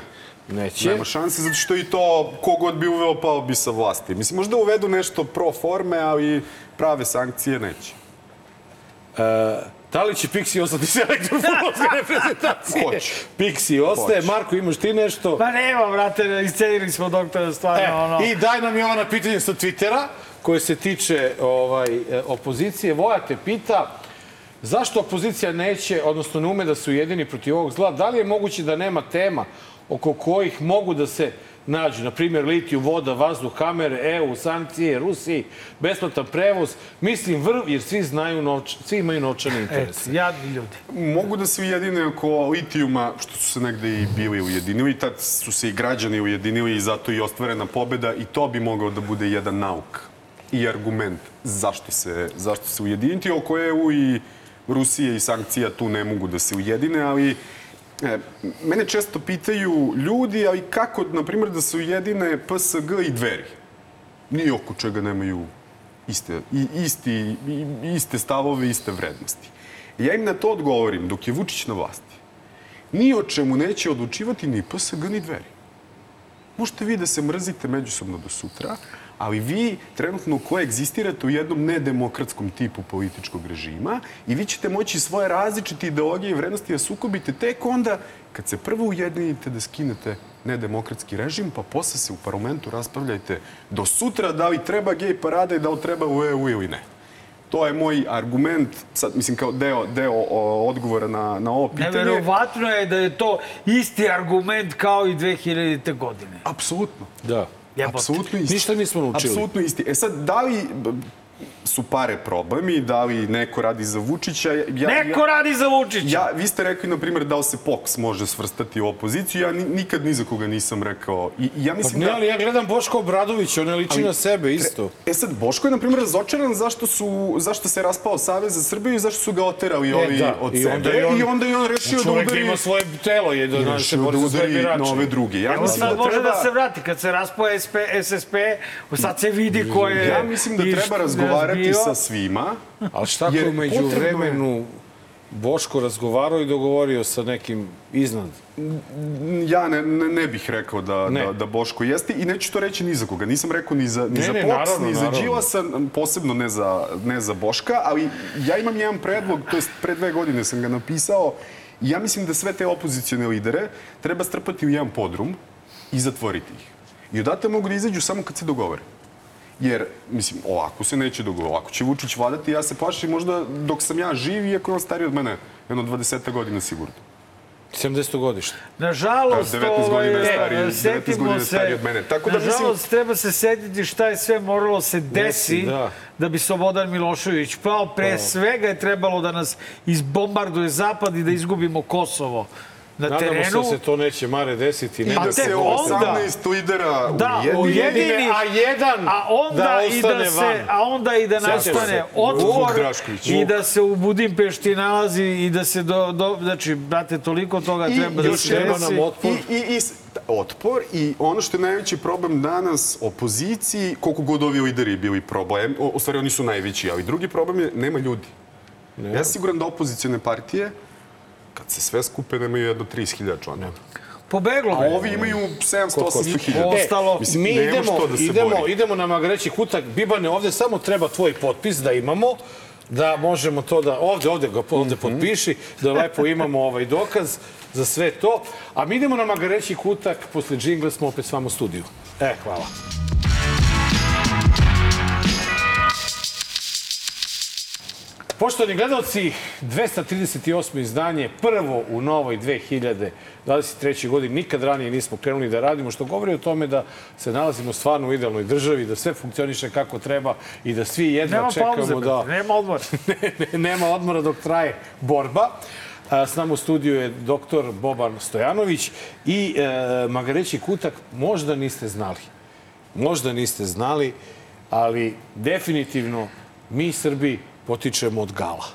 Neće. Nema šanse, zato što i to kogod bi uveo pao bi sa vlasti. Mislim, možda uvedu nešto pro forme, ali prave sankcije neće. Da li će Pixi ostati selektor futbolske <laughs> reprezentacije? Hoće. Pixi ostaje. Hoće. Marko, imaš ti nešto? Pa nema, brate, iscenili smo doktora stvarno, E, ono... I daj nam Jovana pitanje sa Twittera koje se tiče ovaj, e, opozicije. Voja te pita zašto opozicija neće, odnosno ne ume da se ujedini protiv ovog zla? Da li je moguće da nema tema oko kojih mogu da se nađu, na primjer, litiju, voda, vazduh, kamere, EU, sankcije, Rusiji, besplatan prevoz, mislim vrv, jer svi znaju, novč, svi imaju novčane Eto, interese. jadni ljudi. Mogu da se ujedine oko litijuma, što su se negde i bili ujedinili. Tad su se i građani ujedinili i zato i ostvarena pobeda i to bi mogao da bude jedan nauk i argument zašto se, zašto se ujediniti, oko EU i Rusije i sankcija tu ne mogu da se ujedine, ali E, mene često pitaju ljudi, ali kako, na primjer, da se ujedine PSG i dveri? Ni oko čega nemaju iste, i, isti, i, iste stavove, iste vrednosti. Ja im na to odgovorim, dok je Vučić na vlasti, ni o čemu neće odlučivati ni PSG ni dveri. Možete vi da se mrzite međusobno do sutra, ali vi trenutno koegzistirate u jednom nedemokratskom tipu političkog režima i vi ćete moći svoje različite ideologije i vrednosti da sukobite tek onda kad se prvo ujedinite da skinete nedemokratski režim, pa posle se u parlamentu raspravljajte do sutra da li treba gej parada i da li treba u EU ili ne. To je moj argument, sad mislim kao deo, deo o, odgovora na, na ovo pitanje. Neverovatno je da je to isti argument kao i 2000. godine. Apsolutno. Da. Jebote. Apsolutno isti. Ništa nismo naučili. Apsolutno isti. E sad, da li su pare problemi, da li neko radi za Vučića? Ja, Neko radi za Vučića! Ja, vi ste rekli, na primjer, da li se POKS može svrstati u opoziciju. Ja ni, nikad ni za koga nisam rekao. I, i ja Pa mislim ne, da... ali ja gledam Boško Obradović, on ne liči Ali- na sebe isto. E sad, Boško je, na primjer, razočaran zašto, su, zašto se raspao Savez za Srbiju i zašto su ga oterali ovi od E, I sebe. onda je on, I onda je on rešio da čovek udari... ima svoje telo, je da, i da se bori da za svoje birače. na ove druge. Ja Evo mislim sad da može treba... da se vrati. Kad se raspo SP, SSP, sad se vidi ko je... Ja mislim da i treba razgovarati bio. sa svima. Ali šta ako među je- vremenu Boško razgovarao i dogovorio sa nekim iznad? Ja ne, ne, ne bih rekao da, Ne. da, da Boško jeste i neću to reći ni za koga. Nisam rekao ni za, ni Ne, za ne, POKS, naravno, ni za. Đilasa, posebno ne za, ne za Boška, ali ja imam jedan predlog, to jest pre dve godine sam ga napisao i ja mislim da sve te opozicijone lidere treba strpati u jedan podrum i zatvoriti ih. I odatle mogu da izađu samo kad se dogovore. Jer, mislim, ovako se neće dogovoriti. Ovako će Vučić vladati, ja se plašim možda dok sam ja živ, iako je on stariji od mene, jedno 20 godina sigurno. 70. godište. Nažalost, 19 godina je ovaj, stariji- 19 setimo godina je se- stariji od mene. Tako da mislim- nažalost, treba se setiti šta je sve moralo se desi Desi, da. da bi Slobodan Milošević pao. Pre svega je trebalo da nas izbombarduje Zapad i da izgubimo Kosovo na Nadamo se terenu. da se to neće Mare desiti. Ne Pa da da se onda- 18 lidera Da, ujedini. a jedan a onda da i da se, van. a onda i da nastane se? Drašković. i da se u Budimpešti nalazi i da se do, do znači brate toliko toga I treba da se treba desi. nam otpor. I, i, i otpor i ono što je najveći problem danas opoziciji, koliko god ovi lideri bili problem, o, u stvari oni su najveći, ali drugi problem je nema ljudi. Ja sam siguran da opozicijone partije, kad se sve skupe, nemaju jedno 30.000 članova. Pobeglo A ovi imaju 700-800 hiljada. Ostalo- Mislim, mi idemo, da idemo, bori. idemo na Magreći kutak. Bibane, ovde samo treba tvoj potpis da imamo da možemo to da, ovde, ovde ga ovde Mhm. potpiši, da lepo imamo ovaj dokaz za sve to. A mi idemo na Magareći kutak, posle džingla smo opet s vama u studiju. E, hvala. Poštovani gledalci, 238. izdanje, prvo u novoj 2023. godini. Nikad ranije nismo krenuli da radimo, što govori o tome da se nalazimo stvarno u idealnoj državi, da sve funkcioniše kako treba i da svi jedva Nema čekamo pauze, da... nema odmora. <laughs> Ne, ne, nema odmora dok traje borba. S nama u studiju je doktor Boban Stojanović i e, Magareći kutak možda niste znali. Možda niste znali, ali definitivno mi Srbi potičemo od gala.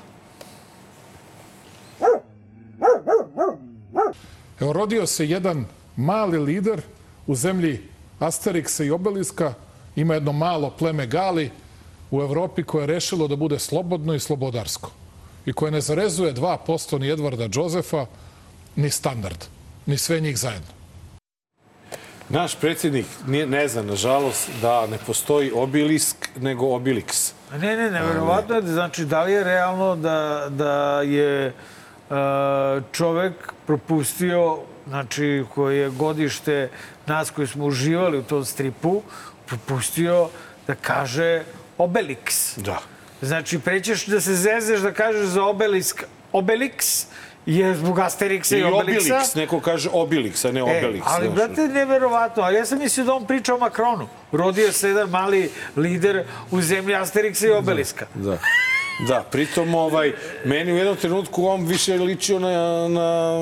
Evo, rodio se jedan mali lider u zemlji Asterixa i Obeliska. Ima jedno malo pleme Gali u Evropi koje je rešilo da bude slobodno i slobodarsko. I koje ne zarezuje 2% ni Edvarda Džozefa, ni standard, ni sve njih zajedno. Naš predsjednik nije, ne zna, nažalost, da ne postoji obilisk, nego obiliks. Ne, ne, neverovatno je, znači, da li je realno da, da je uh, čovek propustio, znači, koji je godište nas koji smo uživali u tom stripu, propustio da kaže Obelix. Da. Znači, prećeš da se zezeš da kažeš za Obelisk Obelix, je zbog Asterixa i, I Obelixa. obiliks, neko kaže obiliks, a ne E, obeliks. ali, znaš. brate, neverovatno. A ja sam mislio da on priča o Makronu. Rodio se jedan mali lider u zemlji Asterixa i Obeliska. Da. Da, pritom ovaj, meni u jednom trenutku on više ličio na, na,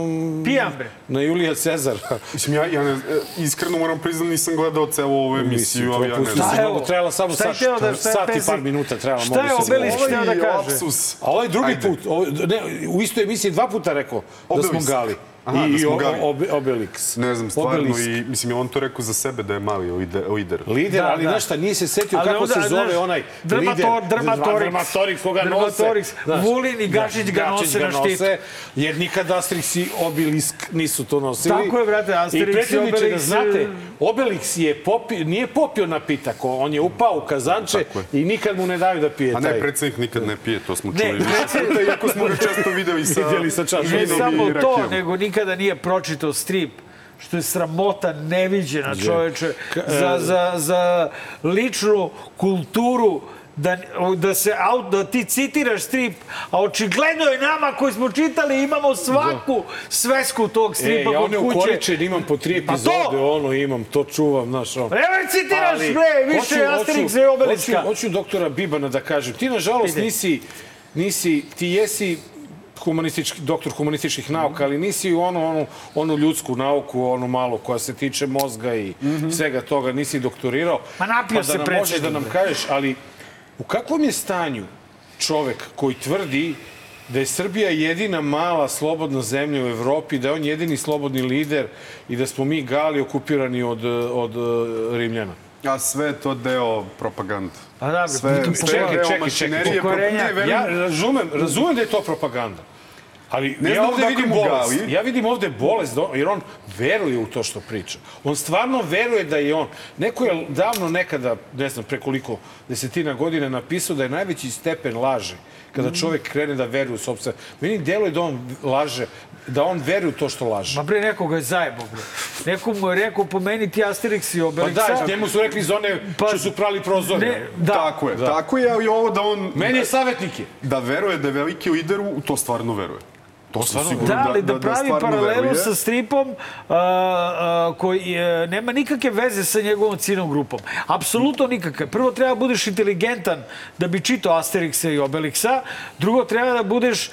Pijan, bre. na Julija Cezara. Mislim, ja, ja ne, e, iskreno moram priznati, nisam gledao celu ovu emisiju, ali ja ne znam. Šta je ovo? trebala samo sat, da- sat i par minuta trebala. Šta je zaboraviti. hteo da kaže? A ovaj drugi Ajde. put, ovaj, ne, u istoj emisiji dva puta rekao da smo gali. Aha, I, da smo o- Gavi. Obe- Obelix. Ne znam, stvarno, Obelisk. i, mislim, je on to rekao za sebe da je mali lider. lider. Lider, Da, ali da. znaš šta, nije se setio Ali kako onda, se zove znaš, onaj Drmator, lider. Drmatorix. Drmatorix, koga nose. Drmatorix. Znaš, Vulin i Gašić ga Gašić nose ga na nose, Jer nikad Asterix i Obelisk nisu to nosili. Tako je, brate, Asterix i I da znate, e, Obelix je popi, nije popio napitak, on je upao u kazanče i nikad mu ne daju da pije A taj. ne, predsjednik nikad ne pije, to smo Ne, čuli predsjednik- puta, <laughs> iako smo ga često videli sa... Vidjeli sa čašom. Ne vinom samo to, nego nikada nije pročitao strip što je sramota neviđena čoveče za, za, za ličnu kulturu da, da, se, da ti citiraš strip, a očigledno je nama koji smo čitali imamo svaku svesku tog E, stripa ja kod one kuće. ukoričen imam po tri Pa to! epizode, ono imam, to čuvam, znaš, ono. Evo citiraš, bre, više Asterixa i Obeliska. Hoću, hoću doktora Bibana da kažem. Ti, nažalost, Ide. nisi, nisi, ti jesi humanistički, doktor humanističkih nauka, ali nisi u onu, onu, onu ljudsku nauku, onu malo koja se tiče mozga i svega toga, nisi doktorirao. Ma napio pa se da nam možeš da nam kažeš, ali u kakvom je stanju čovek koji tvrdi da je Srbija jedina mala slobodna zemlja u Evropi, da je on jedini slobodni lider i da smo mi gali okupirani od, od uh, Rimljana. A sve je to deo propagande. Pa da, Sve, čekaj, sve čekaj, čekaj, čekaj. Ne, Ja razumem, razumem da je to propaganda. Ali Ne ja ovde odakle vidim bolest. Ja vidim ovde bolest, jer on veruje u to što priča. On stvarno veruje da je on. Neko je davno nekada, ne znam pre koliko desetina godina napisao da je najveći stepen laže kada Mhm. čovek krene da veruje u sobstvene. Meni deluje da on laže, da on veruje u to što laže. Ma bre, nekoga je zajebo, bre. Neko mu je rekao, pomeni ti Asterix i Pa Obelixa. da, njemu su rekli iz one Pa- što su prali prozore. Ne, da. Tako je, tako je, ali ovo da on... Meni je savjetnik je. Da veruje da je veliki lider, u to stvarno veruje. To sam siguran Da, ali da, pravi stvarno paralelu veruje. sa stripom uh, uh, koji uh, nema nikakve veze sa njegovom ciljnom grupom. Apsolutno nikakve. Prvo treba da budeš inteligentan da bi čitao Asterixa i Obelixa. Drugo treba da budeš uh,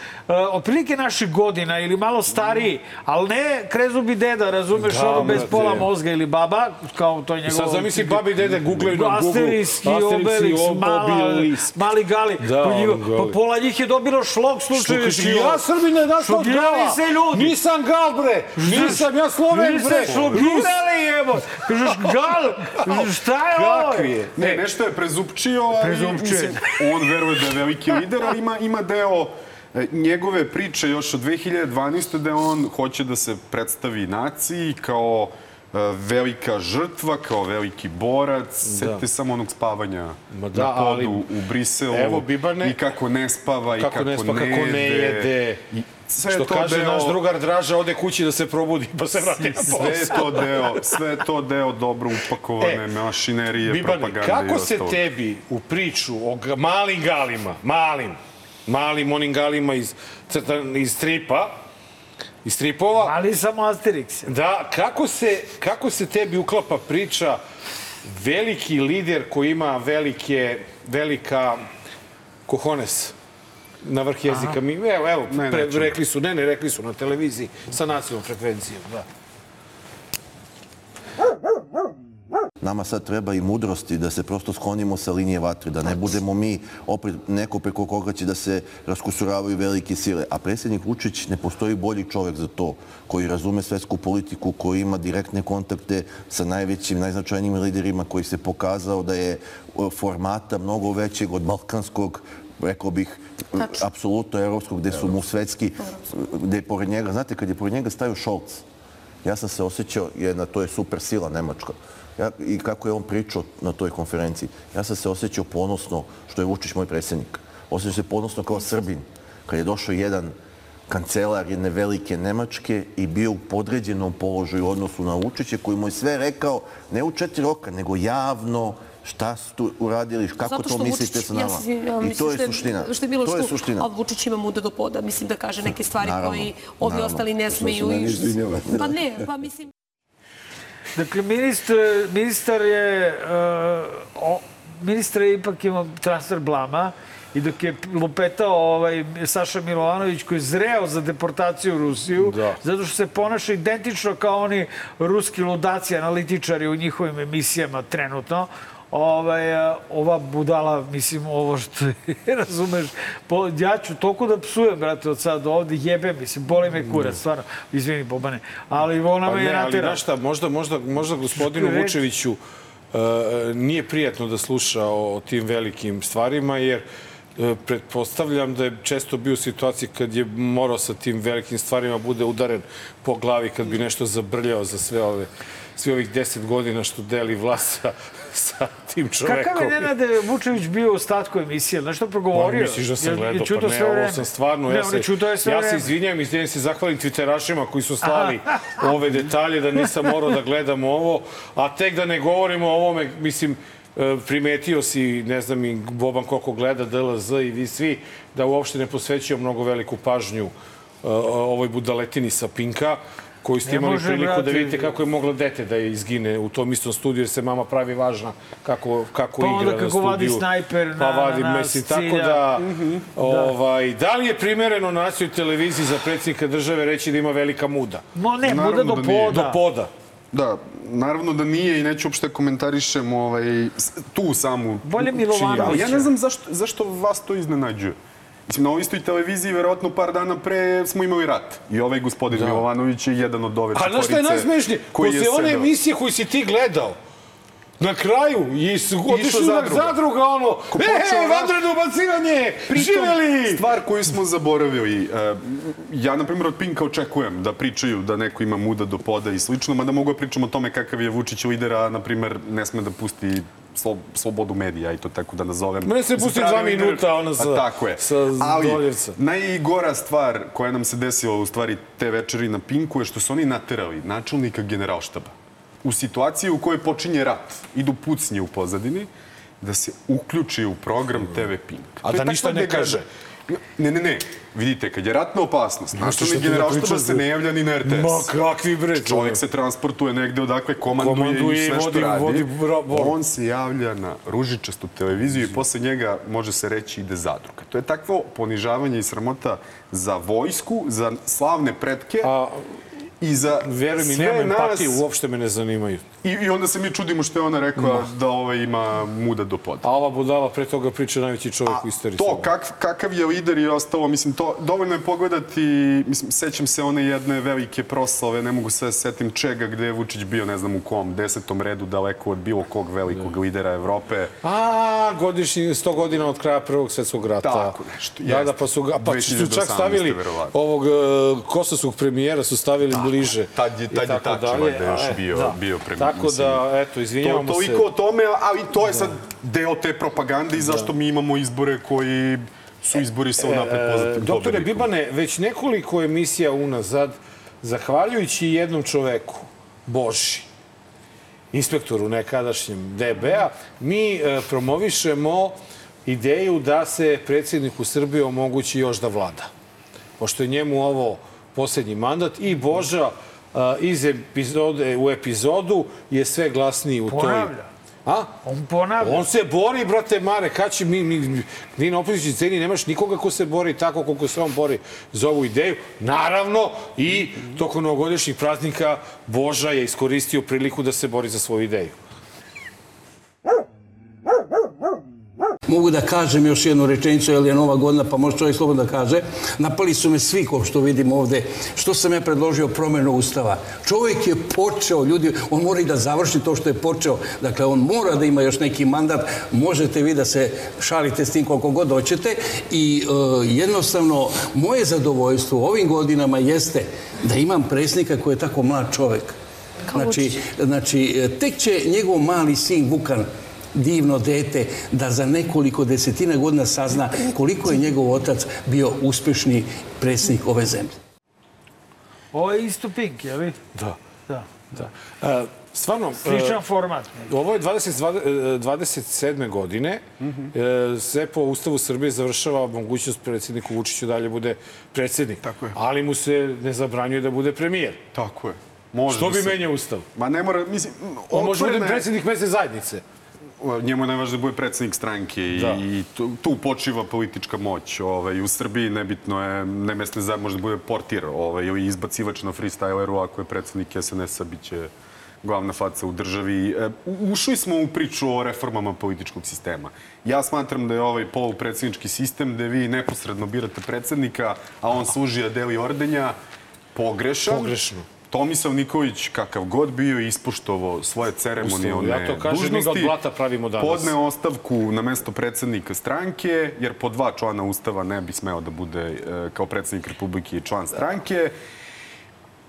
otprilike naših godina ili malo stariji, ali ne krezubi deda, razumeš, Da, ono bez pola mozga ili baba, kao to je njegovo... Sad zamisli babi i dede googlaju na Google. Asterix i Obelix, mala, Obelix. mali gali. Da, pa, njima- gali. pa pola njih je dobilo šlog Što kaže, ja Srbine, da gala. se ljudi. Nisam gal, bre. Nisam ja Sloven, bre. se šokirali, evo. Kažeš, gal, šta je ovo? Kakvi je? Ne, nešto je prezupčio, ali Prezupčio je. mislim, on veruje da je veliki lider, ali ima, ima deo e, njegove priče još od 2012. da on hoće da se predstavi naciji kao e, velika žrtva, kao veliki borac. Setite samo onog spavanja Ma da, na ali- podu u Briselu. Evo, Bibane, I kako ne spava, i kako kako ne spa, kako ne jede. I sve Što to kaže deo, naš drugar Draža, ode kući da se probudi, pa se vrati na posao. Sve to deo, sve to deo dobro upakovane E, mašinerije, Bibane, propagande kako i se ostalog. tebi u priču o malim galima, malim, malim onim galima iz, crtan, iz stripa, iz stripova, Ali samo Asterix. Da, kako se, kako se tebi uklapa priča veliki lider koji ima velike, velika kohones na vrh jezika. Mi, evo, evo Ne, pre, rekli su, ne, ne, rekli su na televiziji sa nacionalnom frekvencijom, da. Nama sad treba i mudrosti da se prosto sklonimo sa linije vatre, da ne budemo mi opet neko preko koga će da se raskusuravaju velike sile. A predsjednik Vučić ne postoji bolji čovek za to, koji razume svetsku politiku, koji ima direktne kontakte sa najvećim, najznačajnijim liderima, koji se pokazao da je formata mnogo većeg od balkanskog rekao bih, apsolutno evropskog, gde su mu svetski, gde je pored njega, znate, kad je pored njega stavio Scholz, ja sam se osjećao, jedna, to je super sila Nemačka, ja, i kako je on pričao na toj konferenciji, ja sam se osjećao ponosno što je Vučić moj predsjednik. Osjećao se ponosno kao Srbin, kad je došao jedan kancelar jedne velike Nemačke i bio u podređenom položaju u odnosu na Vučića, koji mu je sve rekao, ne u četiri roka, nego javno, šta su tu uradili, kako to mislite Vučić, sa nama. Ja, se- ja, I to je suština. Što je bilo to je što, suština. a Vučić ima muda do poda, mislim da kaže neke stvari Naravno, koji ovi naravno. ostali ne smeju. i izvinjava. Pa ne, pa mislim... Dakle, ministar, ministar je... Uh, o, ministar je ipak imao transfer blama i dok je lupetao ovaj Saša Milovanović koji je zreo za deportaciju u Rusiju, Da. zato što se ponaša identično kao oni ruski ludaci, analitičari u njihovim emisijama trenutno, ovaj, a, ova budala, mislim, ovo što je, <laughs> razumeš, po, ja ću toliko da psujem, brate, od sad ovde, jebe, mislim, boli me kurac, stvarno, izvini, Bobane, ali ona Pa me je ne, ali znaš šta, možda, možda, možda gospodinu je Vučeviću uh, nije prijatno da sluša o, o tim velikim stvarima, jer uh, pretpostavljam da je često bio u situaciji kad je morao sa tim velikim stvarima bude udaren po glavi kad bi nešto zabrljao za sve ove svi ovih deset godina što deli vlast <laughs> sa, tim čovekom. Kakav je Nenade Vučević bio u ostatku emisije? Znaš što progovorio? Pa, misliš da sam gledao? Pa ne, ovo sam stvarno... Ne, ja, se, sve ja se izvinjam, izvinjam se zahvalim twitterašima koji su slali <laughs> ove detalje, da nisam morao da gledam ovo, a tek da ne govorimo o ovome, mislim, e, primetio si, ne znam i Boban koliko gleda DLZ i vi svi, da uopšte ne posvećuju mnogo veliku pažnju e, ovoj budaletini sa Pinka, koju ste imali može, priliku da brate. vidite kako je moglo dete da izgine u tom istom studiju, jer se mama pravi važna kako, kako Pa igra onda na kako studiju. vadi snajper pa na- vadi, na nas, mislim, tako cilja. da, Mhm. ovaj, da li je primereno na nacionalnoj televiziji za predsjednika države reći da ima velika muda? No ne, Naravno bude do da poda. Do poda. Da, naravno da nije i neću uopšte komentarišem ovaj, tu samu Bolje činjenicu. Milovanovića. Ja ne znam zašto, zašto vas to iznenađuje. Mislim, na ovoj istoj televiziji, verovatno par dana pre smo imali rat. I ovaj gospodin da. Milovanović je jedan od ove A znaš šta je najsmešnije? Posle one emisije koju si ti gledao, na kraju je otišli na zadruga. zadruga, ono, e, vanredno ubacivanje, Pritom, živeli! Stvar koju smo zaboravili, e, ja, na primjer, od Pinka očekujem da pričaju da neko ima muda do poda i slično, mada mogu da pričam o tome kakav je Vučić lider, a, na primjer, ne sme da pusti slo, slobodu medija i to tako da nazovem. Mene se pusti dva minuta, ono, sa- A, tako je. sa Ali, Doljevca. najgora stvar koja nam se desila u stvari te večeri na Pinku je što su oni naterali načelnika generalštaba u situaciji u kojoj počinje rat, idu pucnje u pozadini, da se uključi u program TV Pink. A da ništa ne kaže. Ne, ne, ne. Vidite, kad je ratna opasnost, načelnik da generalštaba se ne javlja ni na RTS. Ma kakvi bre, Čovjek se transportuje negde odakle komanduje, Komanduje i sve što vodi- radi. vodi. On se javlja na ružičastu televiziju i posle njega, može se reći, ide zadruga. To je takvo ponižavanje i sramota za vojsku, za slavne pretke A, i za veruj mi, sve nema nas. empatije, uopšte me ne zanimaju. I, I onda se mi čudimo što je ona rekla da ovaj ima muda do poda. A ova budala pre toga priča najveći čovjek u istoriji. To, kak, kakav je lider i ostalo, mislim, to dovoljno je pogledati, mislim, sećam se one jedne velike proslave, ne mogu da se setim čega, gde je Vučić bio, ne znam u kom, desetom redu, daleko od bilo kog velikog lidera Evrope. A, godišnji, 100 godina od kraja Prvog svetskog rata. Tako nešto, Da, da, jeste. pa su, ga, pa su 2018. čak stavili ovog uh, kosovskog premijera su stavili bliže. Tad je, tad je tako tačno dalje. da je još A, e, bio, da. bio premijer. Tako da, eto, To, izvinjavamo se. toliko o tome, ali to je sad deo te propagande i zašto mi imamo izbore koji su izbori sa unapred poznatim E, Doktore pobednikom. Bibane, već nekoliko emisija unazad, zahvaljujući jednom čoveku, Boži, inspektoru nekadašnjem DB-a, mi e, promovišemo ideju da se predsjedniku Srbije omogući još da vlada. Pošto je njemu ovo posljednji mandat i Boža a, iz epizode u epizodu je sve glasniji u toj... Ponavlja. A? On ponavlja. On se bori, brate Mare, kad će mi, mi, mi na opozicijnoj sceni nemaš nikoga ko se bori tako koliko se on bori za ovu ideju. Naravno, i tokom novogodišnjih praznika Boža je iskoristio priliku da se bori za svoju ideju. Mogu da kažem još jednu rečenicu, jer je nova godina, pa može čovjek slobodno da kaže. Napali su me svi, ko što vidim ovde, što sam ja predložio promjenu ustava. Čovjek je počeo, ljudi, on mora i da završi to što je počeo. Dakle, on mora da ima još neki mandat. Možete vi da se šalite s tim koliko god hoćete. I e, jednostavno, moje zadovoljstvo u ovim godinama jeste da imam predsjednika koji je tako mlad čovjek. Znači, znači, tek će njegov mali sin Vukan divno dete da za nekoliko desetina godina sazna koliko je njegov otac bio uspešni predsjednik ove zemlje. Ovo je isto Pink, je li? Da. Da. da. E, stvarno... e, Sličan format. Ovo je 20, 27. godine. E, sve po Ustavu Srbije završava mogućnost predsjedniku Vučiću dalje bude predsjednik. Tako je. Ali mu se ne zabranjuje da bude premijer. Tako je. Može Što da bi se- menjao Ustav? Ma ne mora, mislim... On može je- predsjednik mesne zajednice. Njemu je najvažnije da bude predsjednik stranke i, Da. i tu, tu počiva politička moć. Ovaj, u Srbiji nebitno je, ne mesne zajednice, može da bude portir ovaj, ili izbacivač na freestyleru, ako je predsjednik SNS-a, bit će glavna faca u državi. E, Ušli smo u priču o reformama političkog sistema. Ja smatram da je ovaj polupredsjednički sistem gde vi neposredno birate predsednika, a on služi da deli ordenja, pogrešan. Pogrešno. Tomislav Nikolić, kakav god bio, je ispoštovao svoje ceremonijalne Ja to kažem, mi ga od dužnosti. blata pravimo danas. Podneo ostavku na mesto predsednika stranke, jer po dva člana Ustava ne bi smeo da bude e, kao predsednik Republike i član stranke.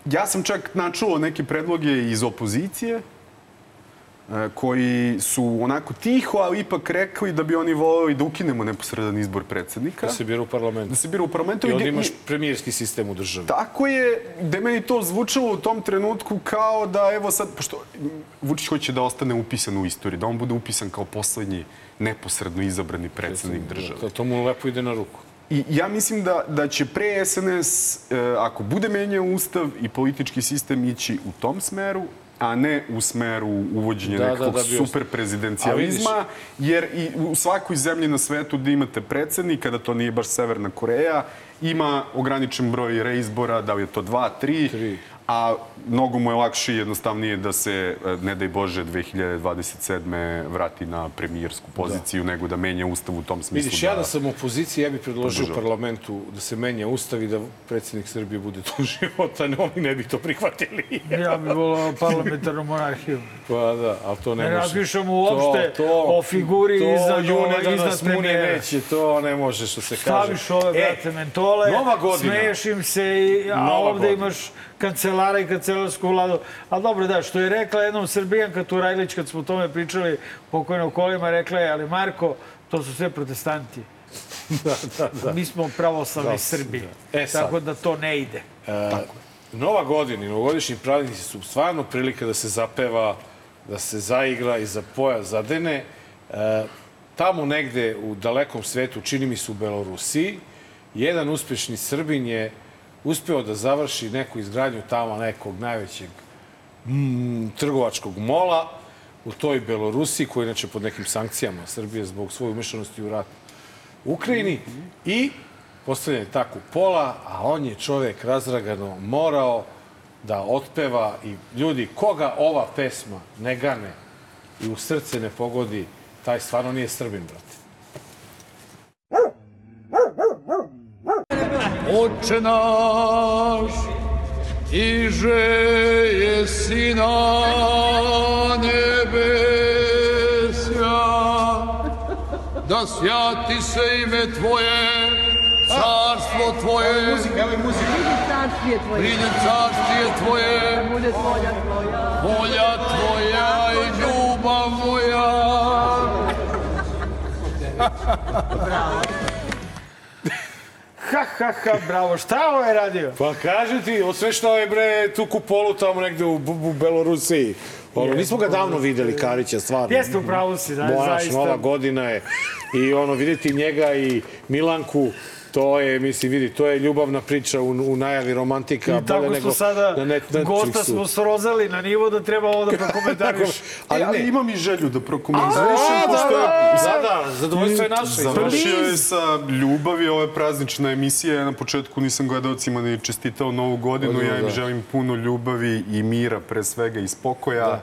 Ja sam čak načuo neke predloge iz opozicije, koji su onako tiho, ali ipak rekli da bi oni voleli da ukinemo neposredan izbor predsednika. Da se bira u parlamentu. Da se bira u parlamentu. I onda gde- imaš premijerski sistem u državi. Tako je, da je meni to zvučalo u tom trenutku kao da, evo sad, pošto Vučić hoće da ostane upisan u istoriji, da on bude upisan kao poslednji neposredno izabrani predsednik države. To, to mu lepo ide na ruku. I ja mislim da, da će pre SNS, e, ako bude menjao ustav i politički sistem, ići u tom smeru, a ne u smeru uvođenja Da, da, nekakvog da bi super prezidencijalizma, jer i u svakoj zemlji na svetu da imate predsednika, da to nije baš Severna Koreja, ima ograničen broj reizbora, da li je to dva, tri, Tri. A mnogo mu je lakše i jednostavnije da se, e, ne daj Bože, 2027. vrati na premijersku poziciju nego da menja ustav u tom smislu. Vidiš, ja da sam u opoziciji, ja bih predložio u Podržavam. parlamentu da se menja ustav i da predsjednik Srbije bude do života, ne, oni ne bi to prihvatili. Ja bih volao parlamentarnu monarhiju. Pa da, ali to ne, Ne može. razmišljam uopšte o figuri to, iznad, June da iznad premijera. neće, to ne može što se kaže. Staviš ove, E, brate, mentole, Nova godina. smeješ im se, i, a Nova ovde godina. imaš kancelara i kancelarsku vladu. A dobro, da, što je rekla jednom Srbijanka Turajlić, kad smo o tome pričali pokojno kolima, rekla je, ali Marko, to su sve protestanti. <laughs> da, da, da. Mi smo pravoslavni Da, Srbi. da. E, sad. Tako da to ne ide. E, Nova godina i novogodišnji praznici su stvarno prilika da se zapeva, da se zaigra i za pojas zadene. E, tamo negde u dalekom svetu, čini mi se u Belorusiji, jedan uspešni Srbin je uspeo da završi neku izgradnju tamo nekog najvećeg mm, trgovačkog mola u toj Belorusiji, koja je inače pod nekim sankcijama Srbije zbog svoje umešanosti u rat u Ukrajini i postavljen je tako pola, a on je čovek razragano morao da otpeva i ljudi, koga ova pesma ne gane i u srce ne pogodi, taj stvarno nije Srbin, brate. Oče naš, iže jesi na nebesja, da sjati se ime Tvoje, carstvo Tvoje, Pridi carstije Tvoje, bude volja Tvoja, volja Tvoja i ljubav moja. Ha, ha, ha, bravo. Šta ovo je radio? Pa kaže ti, osveštao je bre tu kupolu tamo negde u, u, Belorusiji. Ono, nismo ga davno videli, Karića, stvarno. Jeste u pravu si, da, Moja zaista. nova godina je. I ono, vidjeti njega i Milanku, to je, mislim, vidi, to je ljubavna priča u, u najavi romantika. I tako smo sada, na net, gosta smo srozali na nivo da treba ovo da <laughs> prokomentariš. Ali, ali imam i želju da prokomentarišem, A, da, pošto je... da, da, da, zadovoljstvo je naše. Završio je sa ljubavi, ovo je praznična emisija. Ja na početku nisam gledalcima ni čestitao novu godinu. Godinu, Ja im da. želim puno ljubavi i mira, pre svega i spokoja.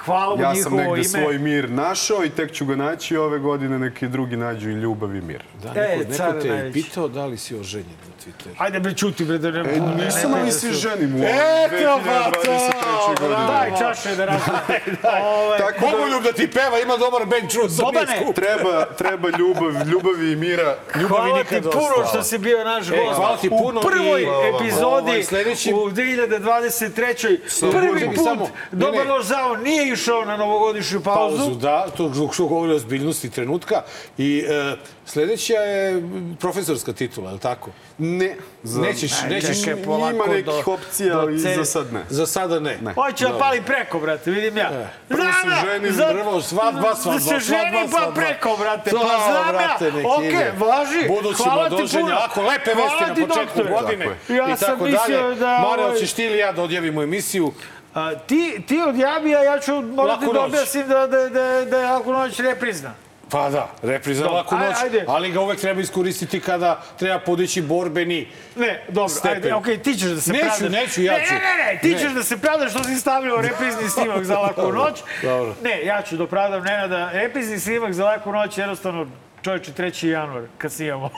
Hvala mu Ja sam negde ime. svoj mir našao i tek ću ga naći ove godine, neki drugi nađu i ljubav i mir. Da, E, neko, neko care te je pitao da li si oženjen na Twitteru. Ajde bre, čuti bre, da ne... E, nisam, ali se ženim u ovom Eto, 2023. to, godine. Daj čaše da razumije. Ovaj, Tako da- Mogu da ti peva, ima dobar band, čuo sam Bobane! nisku. Treba, treba ljubav, ljubavi i mira. Ljubavi Hvala ti puno što si bio naš E, gost. hvala ti puno U prvoj epizodi Ovaj, u 2023. Samo Prvi put Dobar ne. loš zao nije išao na novogodišnju pauzu. pauzu, da, to što govori o ozbiljnosti trenutka. I e, sledeća je profesorska titula, je li tako? Ne. Za... Nećeš, Aj, nećeš, čekaj, polako Ima do- nekih opcija, do ali ce- za sad ne. za sada ne. Ne. Hoće da pali preko, brate, vidim ja. prvo se ženim, za- prvo svadba, svadba, Da se svadba, ženi pa preko, brate, To, pa znam brate, ja. Okej, ide. važi. Budući Hvala ti puno. ako lepe vesti na početku doktore. godine Ja i sam tako dalje. da, Mare, ovaj- hoćeš ti ili ja da odjavimo emisiju? A, ti, ti odjavi, a ja ću morati da objasnim da, da, da, da je Laku noć reprizna. Pa da, repri za Dobro, laku noć, ajde. ali ga uvek treba iskoristiti kada treba podići borbeni Ne, dobro, stepen. ajde, okej, ti ćeš da se Neću, pravdaš. neću, ja ću. Ne, ne, ne, ti Ne. ćeš da se pravdaš što si stavljao reprizni snimak za laku noć. Dobro. Ne, ja ću da opravdam Nenada. Reprizni snimak za laku noć, jednostavno, čovječe, 3. januar, kad snimamo.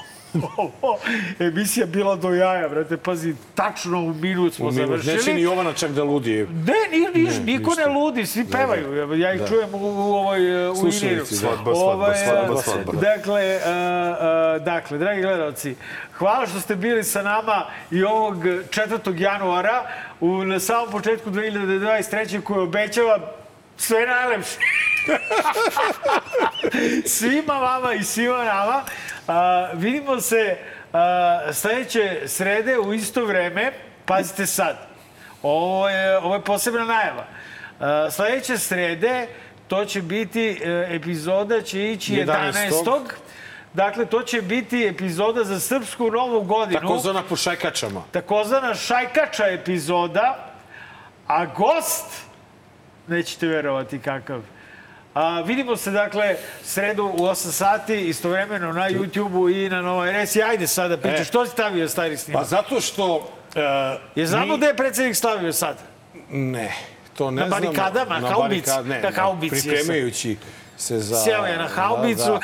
Ovo, emisija bila do jaja, brate, pazi, tačno u minut smo U minut. završili. Neće ni Jovana čak da ludi. Ne, ni, niš, Ne, niko ništa. ne ludi, svi pevaju. Ja ih Da. čujem u, u ovoj u Slušalici, Iniru. da. Svadba, svadba, Ovaj, svadba, svadba. Dakle, uh, uh, dakle, dragi gledalci, hvala što ste bili sa nama i ovog 4. januara u, na samom početku 2023. koji obećava sve najlepše. <laughs> svima vama i svima nama. A, vidimo se a, sledeće srede u isto vreme. Pazite sad. Ovo je, ovo je posebna najava. A, sledeće srede to će biti, e, epizoda će ići 11. 11.. Dakle, to će biti epizoda za Srpsku novu godinu. Takozvana po šajkačama. Takozvana šajkača epizoda, a gost, nećete verovati kakav, A, vidimo se, dakle, sredu u 8 sati, istovremeno na YouTube-u i na Nova RS. I ajde sada, pričaj, E. što si stavio stari snimak? Pa zato što... E, Je znamo mi- gde je predsednik stavio sad? Ne, to ne Na znamo. barikadama, na haubici. barikad- ne, Na haubici. Pripremajući se za... Sjeo je na haubicu. Da,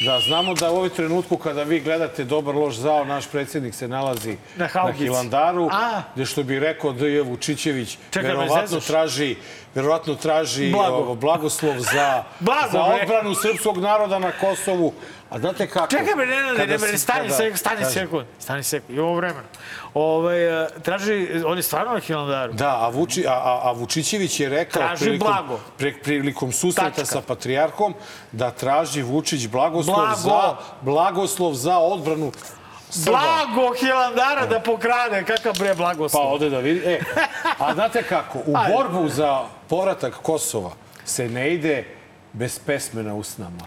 da, <laughs> da, znamo da u ovoj trenutku kada vi gledate Dobar loš zao, naš predsjednik se nalazi Na na. Hilandaru, A. gde što bi rekao D.J. Vučićević, Čekaj, verovatno traži, verovatno traži Blago. ovo, blagoslov za, <laughs> Blago, za odbranu srpskog naroda na Kosovu. A znate kako? Čekaj me, ne, ne, ne, ne, stani, kada- stani sekund, stani sekund, imamo vremena. Ove, traži, on je stvarno na Hilandaru. Da, a, Vuči, a, a, a Vučićević je rekao Traži prilikom, blago. pre, prilikom susreta Tačka. sa patrijarhom da traži Vučić blagoslov, Blago. za, blagoslov za odbranu. Blago Hilandara da pokrade, kakav bre Pa blagoslov. ode da vidi. E, a znate kako? U Ajde. borbu za povratak Kosova se ne ide bez pesme na usnama.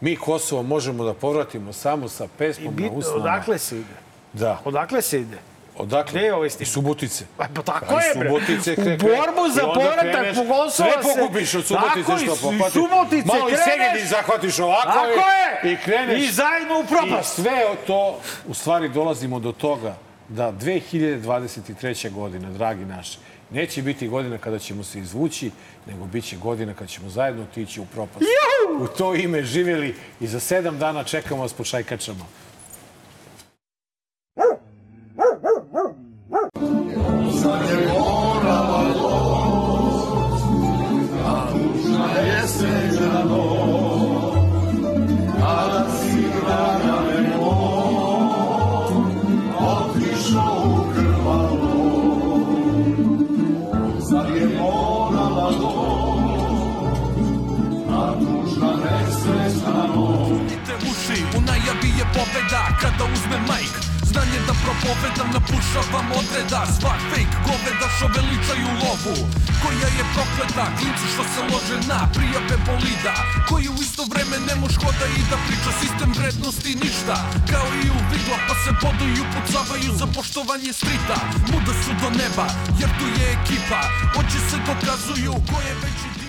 Mi Kosovo možemo da povratimo samo sa pesmom na Bitno, usnama. odakle se ide? Da. Odakle se ide? Odakle? Gde je ovaj Iz snimak? Subotice. Pa, pa tako je, bre. Subotice U kre- borbu za i povratak po Kosova Sve se- pokupiš od Subotice Tako, što iz- iz pohvatiš. Subotice Malo i kreneš. Segedin zahvatiš ovako Tako i, je. i kreneš. I zajedno u propast. I sve to, u stvari dolazimo do toga da 2023. godina, dragi naši, neće biti godina kada ćemo se izvući, nego bit će godina kada ćemo zajedno otići u propast. U to ime živjeli i za sedam dana čekamo vas po šajkačama. Sanie Bola, Bola, a duszna jesteś. Ко напушавам одреда. Свак фейк говеда шо величају лову. Која е проклета, клинци што се ложе на пријаве болида. Кој у исто време не мож хода и да прича систем вредности ништа. Као и у видла па се бодују, пуцавају за поштовање стрита. Муда су до неба, јер ту је екипа. Очи се доказују, кој е веќи